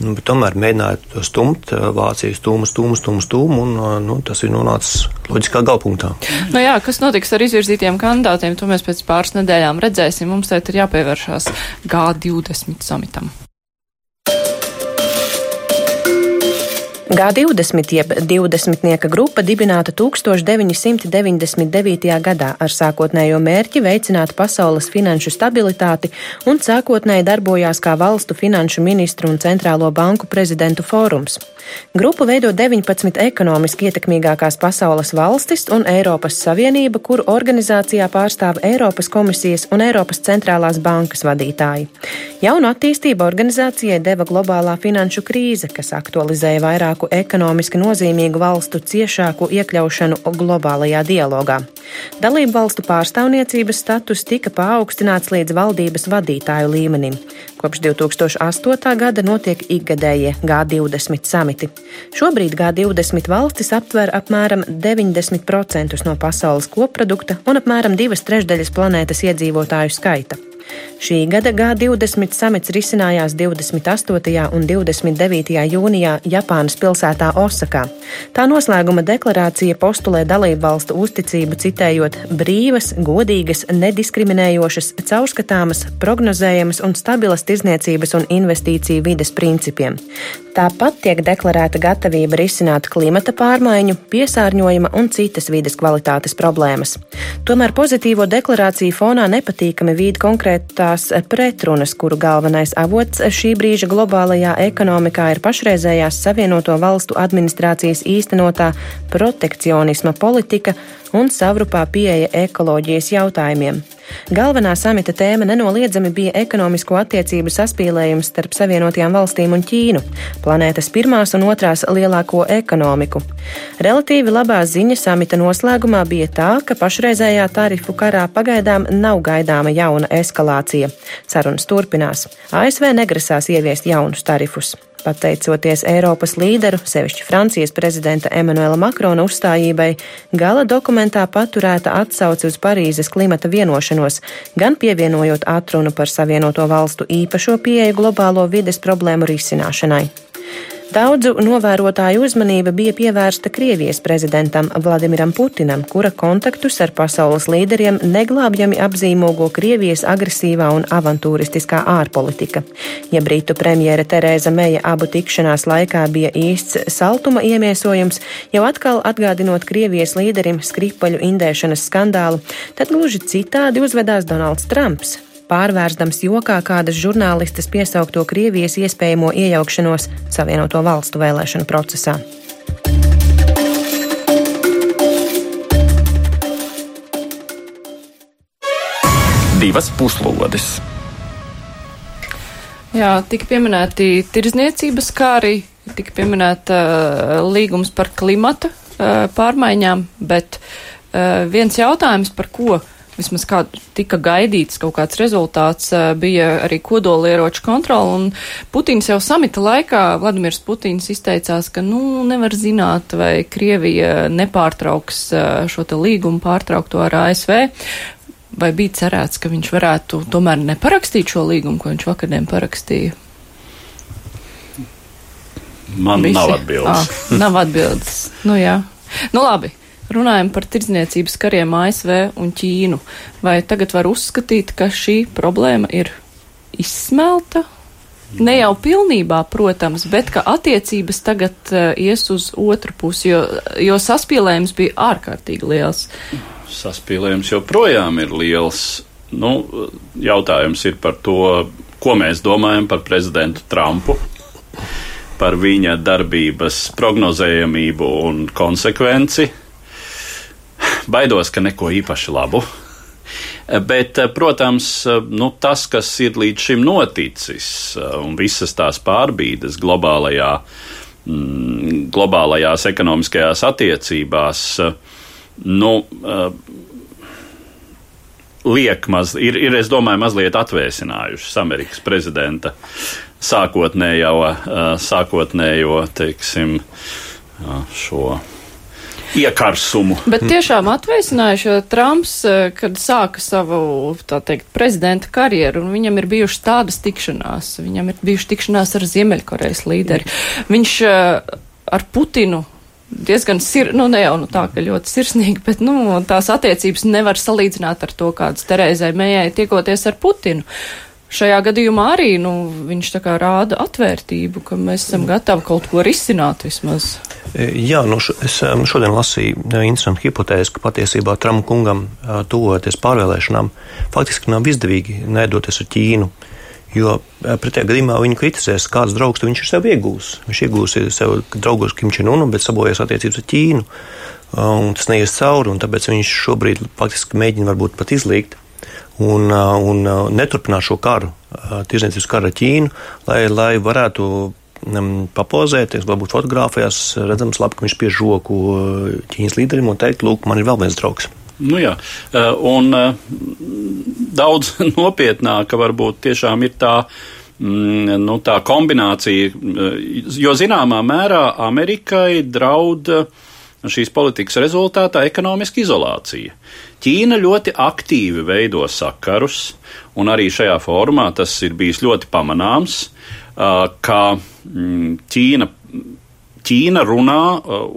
Nu, tomēr mēģināja to stumt, Vācijas stūmu, stūmu, stūmu, stūmu, un nu, tas ir nonācis loģiskā galpunktā. Nu jā, kas notiks ar izvirzītiem kandidātiem, to mēs pēc pāris nedēļām redzēsim. Mums tagad ir jāpievēršās G20 samitam. G20 jeb 20 grupa dibināta 1999. gadā ar sākotnējo mērķi veicināt pasaules finanšu stabilitāti un sākotnēji darbojās kā valstu finanšu ministru un centrālo banku prezidentu fórums. Grupu veido 19 ekonomiski ietekmīgākās pasaules valstis un Eiropas Savienība, kuru organizācijā pārstāv Eiropas komisijas un Eiropas centrālās bankas vadītāji. Jaunu attīstību organizācijai deva globālā finanšu krīze, kas aktualizēja vairāku ekonomiski nozīmīgu valstu ciešāku iekļaušanu globālajā dialogā. Dalību valstu pārstāvniecības status tika paaugstināts līdz valdības vadītāju līmenim. Kopš 2008. gada notiek ikgadējie G20 samiti. Šobrīd G20 valstis aptver apmēram 90% no pasaules koprodukta un apmēram divas trešdaļas planētas iedzīvotāju skaita. Šī gada G20 samits risinājās 28. un 29. jūnijā Japānas pilsētā Osakā. Tā noslēguma deklarācija postulē dalību valstu uzticību citējot brīvas, godīgas, nediskriminējošas, caurskatāmas, prognozējamas un stabilas tirzniecības un investīciju vides principiem. Tāpat tiek deklarēta gatavība risināt klimata pārmaiņu, piesārņojuma un citas vides kvalitātes problēmas. Tomēr pozitīvo deklarāciju fonā nepatīkami vīd konkrētās pretrunas, kuru galvenais avots šī brīža globālajā ekonomikā ir pašreizējās Savienoto valstu administrācijas īstenotā protekcionisma politika un savrupā pieeja ekoloģijas jautājumiem. Galvenā samita tēma nenoliedzami bija ekonomisko attiecību saspīlējums starp Savienotajām valstīm un Ķīnu, planētas pirmās un otrās lielāko ekonomiku. Relatīvi labā ziņa samita noslēgumā bija tā, ka pašreizējā tarifu karā pagaidām nav gaidāma jauna eskalācija. Sarunas turpinās. ASV negrasās ieviest jaunus tarifus. Pateicoties Eiropas līderu, sevišķi Francijas prezidenta Emanuela Makrona uzstājībai, gala dokumentā paturēta atsauce uz Parīzes klimata vienošanos, gan pievienojot atrunu par Savienoto valstu īpašo pieeju globālo vides problēmu risināšanai. Daudzu novērotāju uzmanība bija pievērsta Krievijas prezidentam Vladimiram Putinam, kura kontaktus ar pasaules līderiem neglābjami apzīmogo Krievijas agresīvā un avantūristiskā ārpolitika. Ja Britu premjera Terēza Meja abu tikšanās laikā bija īsts saltuma iemiesojums, jau atkal atgādinot Krievijas līderim skripaļu indēšanas skandālu, tad gluži citādi uzvedās Donalds Trumps pārvērsdams jokā kādas žurnālistes piesaukto Krievijas iespējamo iejaukšanos Savienoto valstu vēlēšanu procesā. Divas puslodes. Jā, tika pieminēti tirzniecības kāri, tika pieminēta uh, līgums par klimata uh, pārmaiņām, bet uh, viens jautājums, par ko uh, vismaz kā tika gaidīts kaut kāds rezultāts, bija arī kodolieroču kontrola, un Putins jau samita laikā, Vladimirs Putins izteicās, ka, nu, nevar zināt, vai Krievija nepārtrauks šo te līgumu pārtraukto ar ASV. Vai bija cerēts, ka viņš varētu tomēr neparakstīt šo līgumu, ko viņš vakardien parakstīja? Man Visi? nav atbildes. À, nav atbildes. nu jā. Nu labi, runājam par tirdzniecības kariem ASV un Ķīnu. Vai tagad var uzskatīt, ka šī problēma ir izsmelta? Ne jau pilnībā, protams, bet ka attiecības tagad uh, ies uz otru pusi, jo, jo saspīlējums bija ārkārtīgi liels. Saspīlējums joprojām ir liels. Nu, jautājums ir par to, ko mēs domājam par prezidentu Trumpu, par viņa darbības prognozējamību un konsekvenci baidos, ka neko īpaši labu. Bet, protams, nu, tas, kas ir līdz šim noticis, un visas tās pārbīdes globālajā, mm, globālajās ekonomiskajās attiecībās, nu, liek maz, ir, ir, es domāju, mazliet atvēsinājušas Amerikas prezidenta sākotnējo, sākotnējo teiksim, šo iekarsumu. Bet tiešām atveicinājuši, Trumps, eh, kad sāka savu, tā teikt, prezidenta karjeru, un viņam ir bijušas tādas tikšanās, viņam ir bijušas tikšanās ar Ziemeļkorejas līderi. Viņš eh, ar Putinu diezgan sir, nu ne jau nu tā, ka ļoti sirsnīgi, bet, nu, tās attiecības nevar salīdzināt ar to, kādas Terēzai Mējai tiekoties ar Putinu. Šajā gadījumā arī, nu, viņš rāda atvērtību, ka mēs esam gatavi kaut ko risināt vismaz. E, jā, nu, es šodien lasīju e, interesantu hipotēzi, ka patiesībā Trumpa kungam e, tuvojoties pārvēlēšanām, faktiski nav izdevīgi nedoties ar Ķīnu. Jo pretējā gadījumā viņu kritizēs, kāds draugs viņš ir sev iegūs. Viņš iegūs sev draugus Kim Čenu, bet sabojās attiecības ar Ķīnu. Un tas neies cauri, un tāpēc viņš šobrīd faktiski mēģina varbūt pat izlīgt un, un neturpināt šo karu, tirzniecības karu ar Ķīnu, lai, lai varētu um, papozēties, varbūt fotografijās redzams labi, ka viņš pie žoku Ķīnas līderim un teikt, lūk, man ir vēl viens draugs. Nu jā, un daudz nopietnāka varbūt tiešām ir tā, mm, nu, tā kombinācija, jo zināmā mērā Amerikai draud šīs politikas rezultātā ekonomiska izolācija. Ķīna ļoti aktīvi veido sakarus, un arī šajā formā tas ir bijis ļoti pamanāms, ka mm, Ķīna, Ķīna runā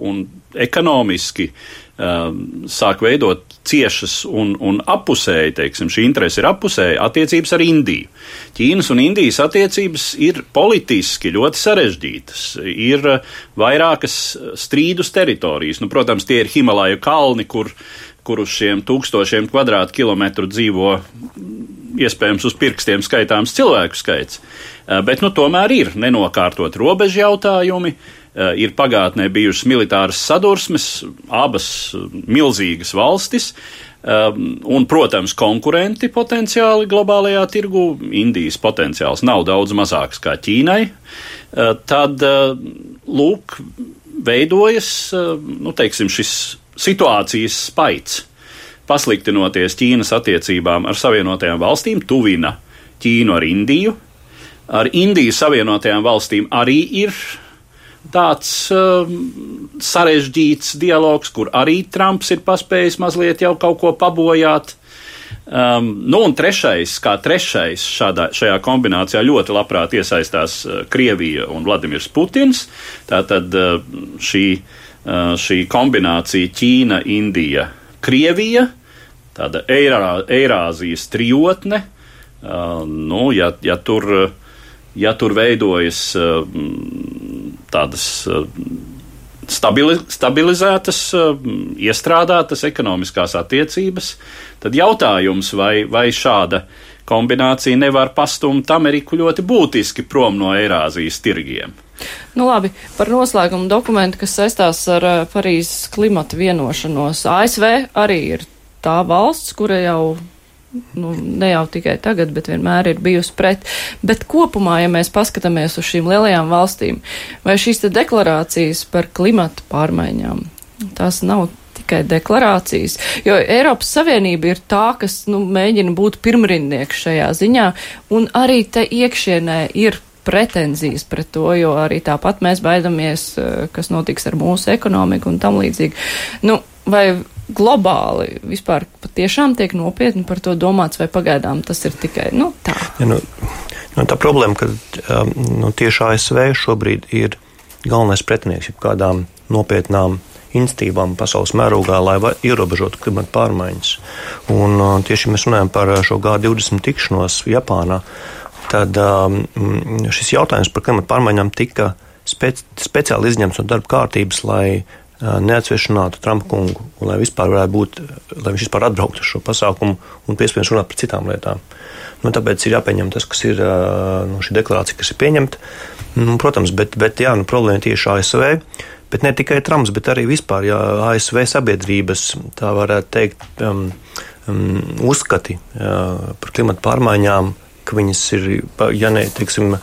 un ekonomiski sāk veidot ciešas un, un apusēji, teiksim, šī interese ir apusēja attiecības ar Indiju. Ķīnas un Indijas attiecības ir politiski ļoti sarežģītas, ir vairākas strīdus teritorijas. Nu, protams, tie ir Himalaju kalni, kur, kur uz šiem tūkstošiem kvadrātkilometru dzīvo iespējams uz pirkstiem skaitāms cilvēku skaits. Bet nu, tomēr ir nenokārtot robežu jautājumi, ir pagātnē bijušas militāras sadursmes, abas eh, milzīgas valstis, eh, un, protams, konkurenti potenciāli globālajā tirgu. Indijas potenciāls nav daudz mazāks kā Ķīnai. Tad, lūk, veidojas, nu, teiksim, šis situācijas spaids. Pasliktinoties Ķīnas attiecībām ar Savienotajām valstīm, tuvina Ķīnu ar Indiju. Ar Indiju Savienotajām valstīm arī ir tāds uh, sarežģīts dialogs, kur arī Trumps ir paspējis mazliet jau kaut ko pabojāt. Um, nu, un trešais, kā trešais šādā, šajā kombinācijā ļoti labprāt iesaistās uh, Krievija un Vladimirs Putins. Tātad uh, šī, uh, šī kombinācija Ķīna, Indija, Krievija, tāda Eirā, Eirāzijas trijotne. Uh, nu, ja, ja tur uh, ja tur veidojas eh, tādas eh, stabili, stabilizētas, eh, iestrādātas ekonomiskās attiecības, tad jautājums, vai, vai šāda kombinācija nevar pastumt Ameriku ļoti būtiski prom no Eirāzijas tirgiem. Nu labi, par noslēgumu dokumentu, kas saistās ar Parīzes klimata vienošanos. ASV arī ir tā valsts, kura jau nu, ne jau tikai tagad, bet vienmēr ir bijusi pret. Bet kopumā, ja mēs paskatāmies uz šīm lielajām valstīm, vai šīs deklarācijas par klimatu pārmaiņām, tās nav tikai deklarācijas, jo Eiropas Savienība ir tā, kas nu, mēģina būt pirmrindnieks šajā ziņā, un arī te iekšienē ir pretenzijas pret to, jo arī tāpat mēs baidamies, eh, kas notiks ar mūsu ekonomiku un tam līdzīgi. Nu, vai globāli vispār patiešām tiek nopietni par to domāts, vai pagaidām tas ir tikai nu, tā? Ja, nu, nu, tā problēma, ka um, nu, tieši ASV šobrīd ir galvenais pretinieks kādām nopietnām institīvām pasaules mērogā, lai ierobežotu klimata pārmaiņas. Un, uh, tieši mēs runājam par šo G20 tikšanos Japānā. Tad um, šis jautājums par klimata pārmaiņām tika speci speciāli izņemts no darba kārtības, lai neatsvešinātu Trumpa kungu, un lai būt, lai viņš vispār atbrauktu uz šo pasākumu un piespiež runāt par citām lietām. Nu, tāpēc ir jāpieņem tas, kas ir nu, šī deklarācija, kas ir pieņemta. Nu, protams, bet, bet jā, nu, problēma tieši ASV. Bet ne tikai Trumps, bet arī vispār jā, ASV sabiedrības, tā varētu teikt, um, um, uzskati jā, par klimatu pārmaiņām, ka viņas ir, ja ne, teiksim,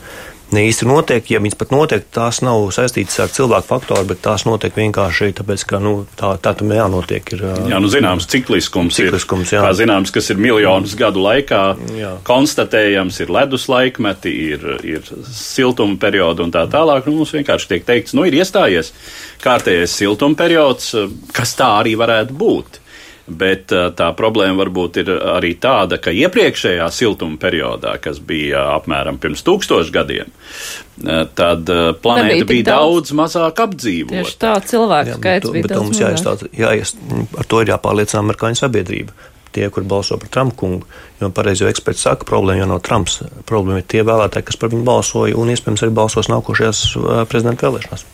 ne īsti notiek. Ja viņas pat notiek, tās nav saistītas ar cilvēku faktoru, bet tās notiek vienkārši tāpēc, ka nu, tā, tā tam jānotiek. Ir, jā, nu zināms, cikliskums, cikliskums ir. Jā. Kā zināms, kas ir miljonus gadu laikā Jā. konstatējams, ir ledus laikmeti, ir, ir siltuma perioda un tā tālāk. Nu, mums vienkārši tiek teikts, nu ir iestājies kārtējais siltuma periods, kas tā arī varētu būt. Bet tā problēma varbūt ir arī tāda, ka iepriekšējā siltuma periodā, kas bija apmēram pirms tūkstošiem gadiem, tad planēta Nebija tik bija daudz. daudz mazāk apdzīvota. Tieši tā cilvēku skaits to, bija daudz mums jāiestāsta, jāies, ar to ir jāpārliecina amerikāņu sabiedrība. Tie, kur balso par Trumpu kungu, jo pareizi jau eksperti saka, problēma jau nav Trumps. Problēma ir tie vēlētāji, kas par viņu balsoja un iespējams arī balsos nākošajās uh, prezidenta vēlēšanās.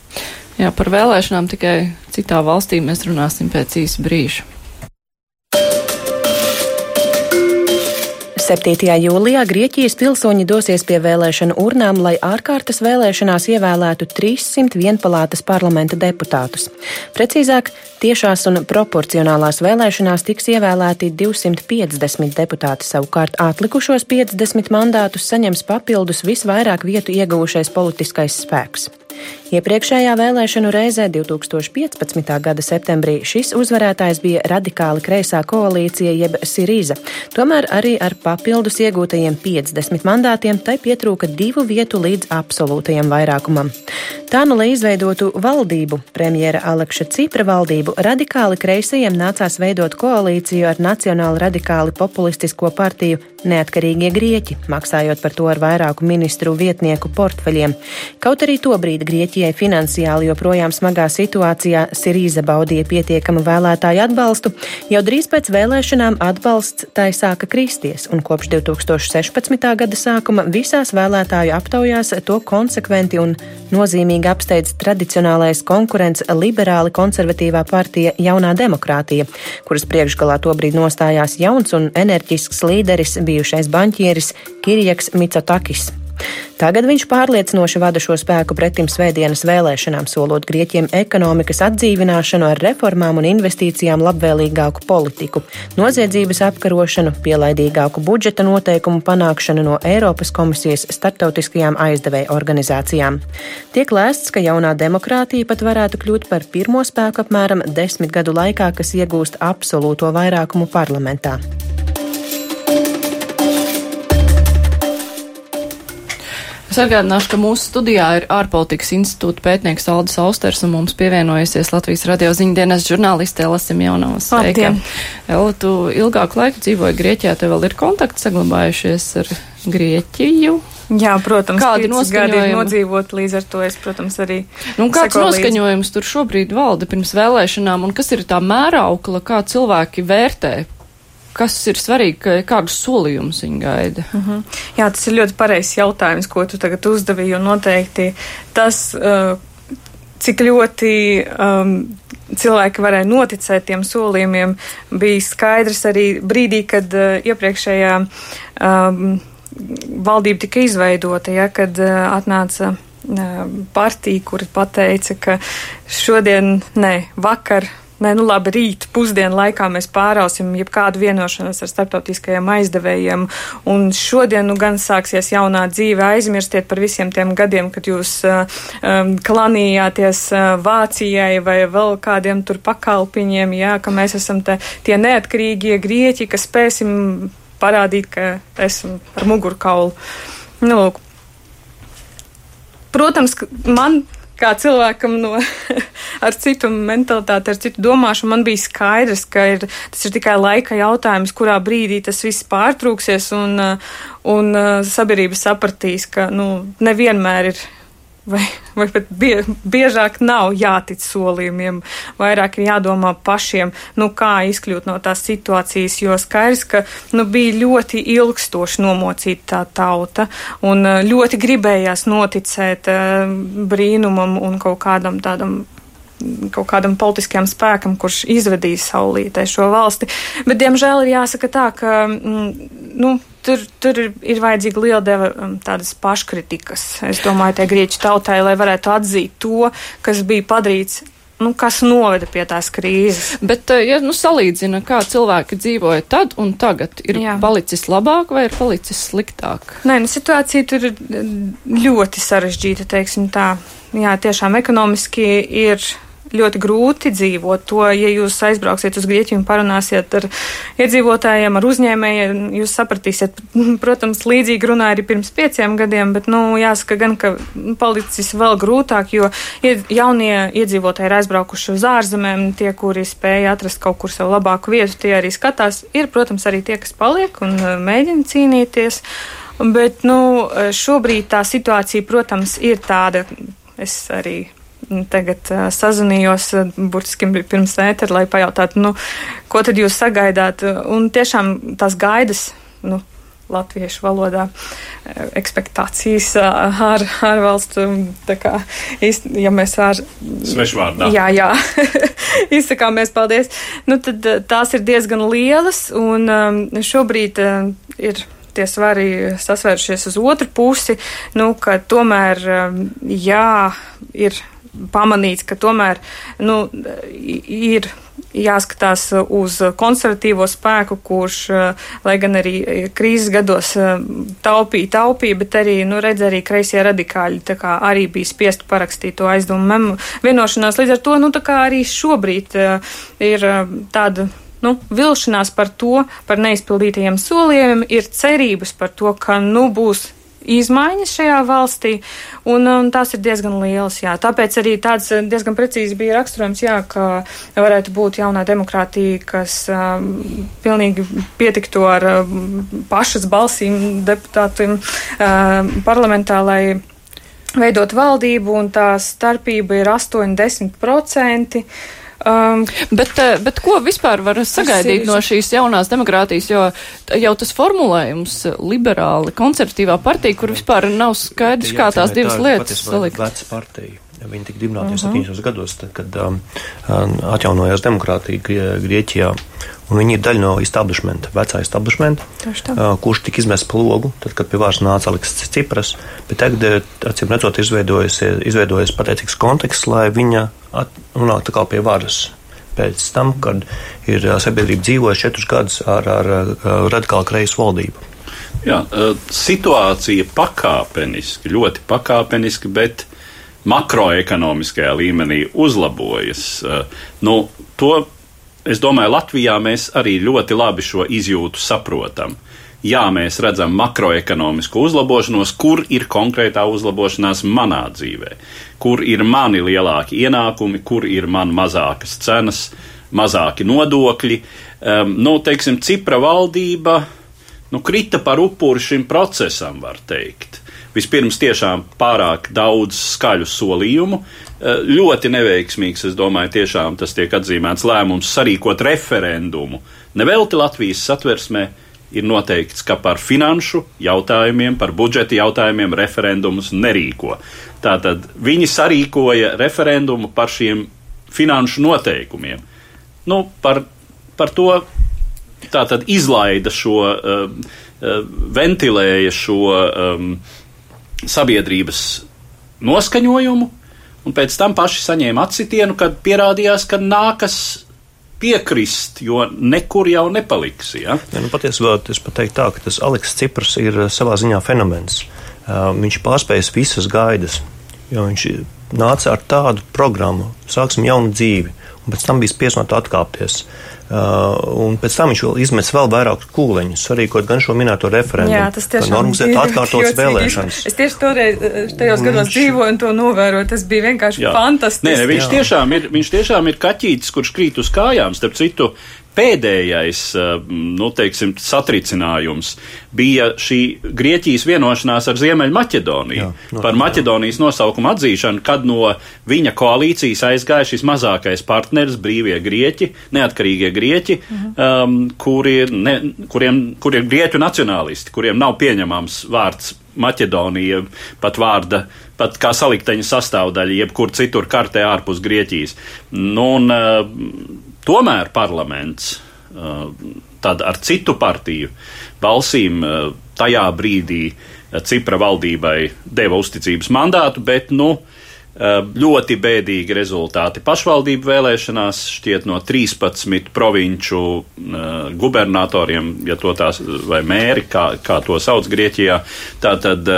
Jā, par vēlēšanām tikai citā valstī mēs runāsim pēc īsa brīža. 7. jūlijā Grieķijas pilsoņi dosies pie vēlēšanu urnām, lai ārkārtas vēlēšanās ievēlētu 301 palātas parlamenta deputātus. Precīzāk, tiešās un proporcionālās vēlēšanās tiks ievēlēti 250 deputāti, savukārt atlikušos 50 mandātus saņems papildus visvairāk vietu ieguvušais politiskais spēks. Iepriekšējā vēlēšanu reizē 2015. gada septembrī šis uzvarētājs bija radikāli kreisā koalīcija jeb Sirīza. Tomēr arī ar papildus iegūtajiem 50 mandātiem tai pietrūka divu vietu līdz absolūtajam vairākumam. Tā nu, lai izveidotu valdību, premjera Alekša Cipra valdību, radikāli kreisajiem nācās veidot koalīciju ar Nacionāli radikāli populistisko partiju Neatkarīgie Grieķi, maksājot par to ar vairāku ministru vietnieku portfeļiem. Kaut arī tobrīd Grieķijai finansiāli joprojām smagā situācijā Sirīza baudīja pietiekamu vēlētāju atbalstu, jau drīz pēc vēlēšanām atbalsts tai sāka kristies, un kopš 2016. gada sākuma visās vēlētāju aptaujās to konsekventi un nozīmīgi apsteidz tradicionālais konkurents liberāli konservatīvā partija Jaunā demokrātija, kuras priekšgalā tobrīd nostājās jauns un enerģisks līderis bijušais banķieris Kirjaks Mitsotakis. Tagad viņš pārliecinoši vada šo spēku pretim svētdienas vēlēšanām, solot Grieķiem ekonomikas atdzīvināšanu ar reformām un investīcijām labvēlīgāku politiku, noziedzības apkarošanu, pielaidīgāku budžeta noteikumu panākšanu no Eiropas komisijas starptautiskajām aizdevēju organizācijām. Tiek lēsts, ka jaunā demokrātija pat varētu kļūt par pirmo spēku apmēram desmit gadu laikā, kas iegūst absolūto vairākumu parlamentā. Es atgādināšu, ka mūsu studijā ir ārpolitikas institūta pētnieks Aldis Austers un mums pievienojusies Latvijas radio ziņdienas žurnāliste Elasim Jaunavas. Labdien! Ela, tu ilgāku laiku dzīvoji Grieķijā, tev vēl ir kontakti saglabājušies ar Grieķiju. Jā, protams, Kādi noskaņojumi? nodzīvot, līdz ar to es, protams, arī. Nu, kāds noskaņojums tur šobrīd valda pirms vēlēšanām un kas ir tā mēraukla, kā cilvēki vērtē? Kas ir svarīgi, kādus solījumus viņi gaida? Mhm. Jā, tas ir ļoti pareizs jautājums, ko tu tagad uzdevi, jo noteikti tas, uh, cik ļoti um, cilvēki varēja noticēt tiem solījumiem, bija skaidrs arī brīdī, kad uh, iepriekšējā um, valdība tika izveidota, ja, kad uh, atnāca uh, partija, kura pateica, ka šodien, ne, vakar. Nē, nu labi, rīt pusdienu laikā mēs pārausim jebkādu vienošanos ar starptautiskajiem aizdevējiem, un šodien nu gan sāksies jaunā dzīve. Aizmirstiet par visiem tiem gadiem, kad jūs um, klanījāties uh, Vācijai vai vēl kādiem tur pakalpiņiem, jā, ka mēs esam te, tie neatkarīgie grieķi, ka spēsim parādīt, ka esam ar mugurkaulu. Nu, lūk. Protams, man kā cilvēkam no, ar citu mentalitāti, ar citu domāšanu, man bija skaidrs, ka ir, tas ir tikai laika jautājums, kurā brīdī tas viss pārtrūksies un, un sabiedrība sapratīs, ka nu, nevienmēr ir. Vai, vai pat bie, biežāk nav jātic solījumiem, vairāk ir jādomā pašiem, nu, kā izkļūt no tās situācijas, jo skaidrs, ka nu, bija ļoti ilgstoši nomocīta tā tauta un uh, ļoti gribējās noticēt uh, brīnumam un kaut kādam tādam kaut kādam politiskajam spēkam, kurš izvedīs saulītē šo valsti. Bet, diemžēl, ir jāsaka tā, ka mm, nu, tur, tur ir, vajadzīga liela deva um, tādas paškritikas. Es domāju, tai grieķu tautai, lai varētu atzīt to, kas bija padarīts nu, kas noveda pie tās krīzes. Bet, eh, ja nu salīdzina, kā cilvēki dzīvoja tad un tagad, ir Jā. palicis labāk vai ir palicis sliktāk? Nē, nu, situācija tur ir ļoti sarežģīta, teiksim tā. Jā, tiešām ekonomiski ir ļoti grūti dzīvot. To, ja jūs aizbrauksiet uz Grieķiju un parunāsiet ar iedzīvotājiem, ar uzņēmējiem, jūs sapratīsiet. Protams, līdzīgi runāja arī pirms pieciem gadiem, bet, nu, jāsaka gan, ka palicis vēl grūtāk, jo jaunie iedzīvotāji ir aizbraukuši uz ārzemēm, tie, kuri spēja atrast kaut kur savu labāku vietu, tie arī skatās. Ir, protams, arī tie, kas paliek un uh, mēģina cīnīties. Bet nu, šobrīd tā situācija, protams, ir tāda. Es arī Tagad uh, sazvanījos uh, burtiski pirms ētera, lai pajautātu, nu, ko tad jūs sagaidāt. Un tiešām tās gaidas, nu, latviešu valodā, ekspektācijas ār, ārvalstu, tā kā, īst, ja mēs ar. Svešvārdā. Jā, jā, izsakāmies paldies. Nu, tad tās ir diezgan lielas, un um, šobrīd uh, ir tie svari sasvēršies uz otru pusi, nu, ka tomēr, um, jā, ir pamanīts, ka tomēr nu, ir jāskatās uz konservatīvo spēku, kurš, lai gan arī krīzes gados taupīja, taupīja, bet arī, nu, redz arī kreisie radikāļi, tā kā arī bija spiest parakstīt to aizdomu vienošanās. Līdz ar to, nu, tā kā arī šobrīd ir tāda nu, vilšanās par to, par neizpildītajiem solījumiem, ir cerības par to, ka nu, būs izmaiņas šajā valstī, un, un tās ir diezgan lielas. Jā. Tāpēc arī tāds eh, diezgan precīzi bija raksturojums, jā, ka varētu būt jaunā demokrātija, kas um, pilnīgi pietiktu ar um, pašas balsīm deputātiem um, parlamentā, lai veidot valdību, un tā starpība ir 80%. Um, bet, eh, bet ko vispār var sagaidīt no šīs jaunās demokrātijas, jo jau tas formulējums liberāli, konservatīvā partija, kur vispār nav skaidrs, kā tās divas lietas salikt. Viņi tika dibināti uh -huh. 70. gados, tad, kad um, atjaunojās demokrātija Grieķijā. Un viņi ir daļa no establishmenta, vecā establishmenta, uh, kurš tika izmests pa logu, tad, kad pie varas nāca Aleksis Cipras. Bet tagad, acīm redzot, izveidojas, izveidojas pateicīgs konteksts, lai viņa nonāktu kā pie varas. Pēc tam, kad ir sabiedrība dzīvojusi četrus gadus ar, ar, ar radikālu kreisu valdību. Jā, situācija pakāpeniski, ļoti pakāpeniski, bet makroekonomiskajā līmenī uzlabojas. Eh, nu, to, es domāju, Latvijā mēs arī ļoti labi šo izjūtu saprotam. Jā, mēs redzam makroekonomisku uzlabošanos, kur ir konkrētā uzlabošanās manā dzīvē, kur ir mani lielāki ienākumi, kur ir man mazākas cenas, mazāki nodokļi. Um, nu, teiksim, Cipra valdība nu, krita par upuri šim procesam, var teikt vispirms tiešām pārāk daudz skaļu solījumu. Eh, ļoti neveiksmīgs, es domāju, tiešām tas tiek atzīmēts lēmums sarīkot referendumu. Nevelti Latvijas satversmē ir noteikts, ka par finanšu jautājumiem, par budžeta jautājumiem referendumus nerīko. Tātad viņi sarīkoja referendumu par šiem finanšu noteikumiem. Nu, par, par to tātad izlaida šo, uh, uh, ventilēja šo um, sabiedrības noskaņojumu, un pēc tam paši saņēma atsitienu, kad pierādījās, ka nākas piekrist, jo nekur jau nepaliks. Ja? Ja, nu, patiesībā es pat teiktu tā, ka tas Aleks Ciprs ir eh, savā ziņā fenomens. Uh, viņš pārspējas visas gaidas, jo viņš nāca ar tādu programmu, sāksim jaunu dzīvi, un pēc tam bija spiests no tā atkāpties. Uh, un pēc tam viņš vēl izmet vēl vairāk kūleņus, sarīkot gan šo minēto referendumu. Jā, tas tiešām ir atkārtotas vēlēšanas. Es tieši toreiz, uh, tajos gados dzīvoju un to novēroju, tas bija vienkārši Jā. fantastiski. Nē, ne, viņš, tiešām ir, viņš tiešām ir kaķītis, kurš krīt uz kājām, starp citu, pēdējais eh, nu, teiksim, satricinājums bija šī Grieķijas vienošanās ar Ziemeļmaķedoniju jā, no, par Maķedonijas nosaukumu atzīšanu, kad no viņa koalīcijas aizgāja šis mazākais partneris, brīvie grieķi, neatkarīgie grieķi, mhm. um, kuri, ne, kuriem, kuriem ir grieķu nacionālisti, kuriem nav pieņemams vārds Maķedonija, pat vārda, pat kā salikteņa sastāvdaļa, jebkur citur kartē ārpus Grieķijas. Nu, un, uh, Tomēr parlaments uh, tad ar citu partiju balsīm uh, tajā brīdī uh, Cipra valdībai deva uzticības mandātu, bet nu, ļoti bēdīgi rezultāti. Pašvaldību vēlēšanās šķiet no 13 provinču gubernatoriem, ja to tās, vai mēri, kā, kā to sauc Grieķijā, tātad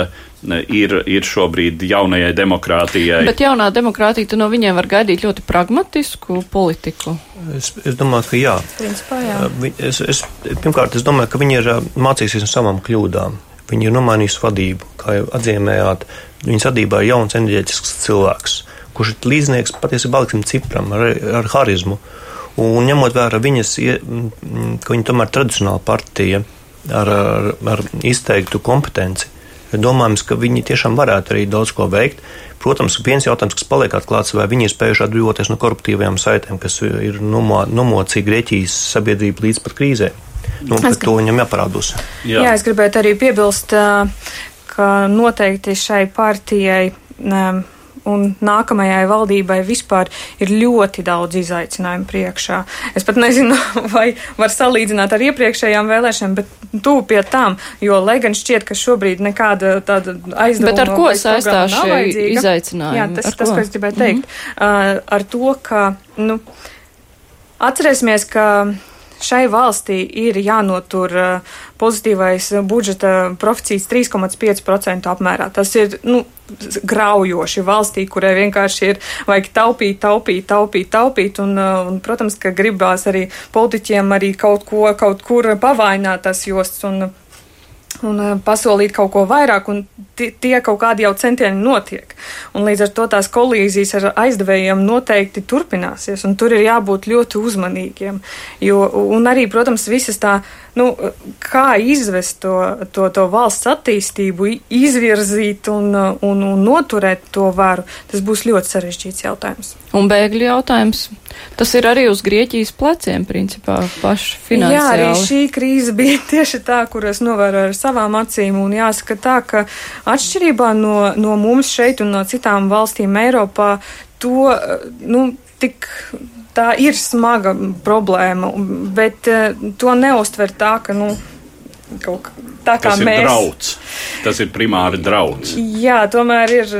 ir, ir šobrīd jaunajai demokrātijai. Bet jaunā demokrātija, no viņiem var gaidīt ļoti pragmatisku politiku? Es, es domāju, ka jā. Principā, jā. Es, es, pirmkārt, es domāju, ka viņi ir mācījušies no savām kļūdām. Viņi ir nomainījuši vadību, kā jau atzīmējāt. Viņas vadībā ir jauns enerģētisks cilvēks, kurš ir līdznieks patiesībā Aleksim Cipram ar, ar harizmu. Un ņemot vērā viņas, ka viņa tomēr ir tradicionāla partija ar, ar, ar izteiktu kompetenci, domājams, ka viņi tiešām varētu arī daudz ko veikt. Protams, viens jautājums, kas paliek atklāts, vai viņi ir spējuši atbrīvoties no koruptīvajām saitēm, kas ir nomo, nomocīja Grieķijas sabiedrību līdz pat krīzē. Nu, es to viņam jāparādos. Jā. Jā, es gribētu arī piebilst, ka noteikti šai partijai un nākamajai valdībai vispār ir ļoti daudz izaicinājumu priekšā. Es pat nezinu, vai var salīdzināt ar iepriekšējām vēlēšanām, bet tuvu pie tām, jo, lai gan šķiet, ka šobrīd nekāda tāda aizdevuma. Bet ar ko saistās šie izaicinājumi? Jā, tas tas, ko es gribēju teikt. Mm -hmm. uh, ar to, ka, nu, atcerēsimies, ka šai valstī ir jānotur uh, pozitīvais budžeta proficīts 3,5% apmērā. Tas ir nu, graujoši valstī, kurai vienkārši ir vajag taupīt, taupīt, taupīt, taupīt. Un, uh, un, protams, ka gribās arī politiķiem arī kaut ko, kaut kur pavainot tas josts. Un, un eh, pasolīt kaut ko vairāk, un tie kaut kādi jau centieni notiek. Un līdz ar to tās kolīzijas ar aizdevējiem noteikti turpināsies, un tur ir jābūt ļoti uzmanīgiem. Jo, un arī, protams, visas tā nu, kā izvest to, to, to valsts attīstību, izvirzīt un, un, un noturēt to varu, tas būs ļoti sarežģīts jautājums. Un bēgļu jautājums, tas ir arī uz Grieķijas pleciem, principā, paši finansiāli. Jā, arī šī krīze bija tieši tā, kur es novēroju ar savām acīm, un jāsaka tā, ka atšķirībā no, no mums šeit un no citām valstīm Eiropā, to, nu, tik tā ir smaga problēma, bet uh, to neuztver tā, ka, nu, kaut tā kā Tas mēs. Ir drauds. Tas ir primāri drauds. Jā, tomēr ir,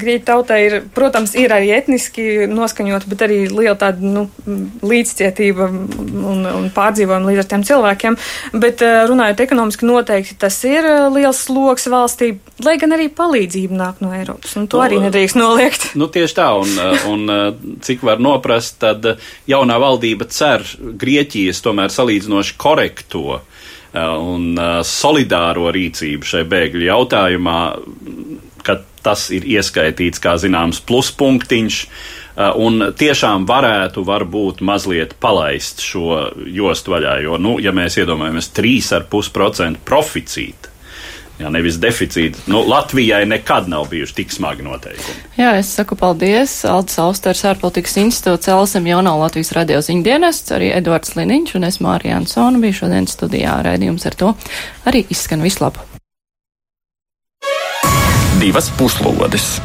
grieķu tautai ir, protams, ir arī etniski noskaņot, bet arī liela tāda, nu, līdzcietība un, un pārdzīvojuma līdz ar tiem cilvēkiem. Bet eh, runājot ekonomiski, noteikti tas ir eh, liels sloks valstī, lai gan arī palīdzība nāk no Eiropas, un to nu, arī nedrīkst noliegt. Nu, tieši tā, un, un cik var noprast, tad jaunā valdība cer Grieķijas tomēr salīdzinoši korekto un uh, solidāro rīcību šai bēgļu jautājumā, ka tas ir ieskaitīts, kā zināms, pluspunktiņš. Uh, un tiešām varētu varbūt mazliet palaist šo jostu vaļā, jo, nu, ja mēs iedomājamies 3,5% proficītu, Jā, nevis deficīta. Nu, Latvijai nekad nav bijuši tik smagi noteikumi. Jā, es saku paldies. Aldis Austers, ārpolitikas institūts, LSM Jauno Latvijas radio ziņdienests, arī Edvards Liniņš un es Mārija Ansona biju šodien studijā. Raidījums ar to arī izskan vislabu. Divas puslodes.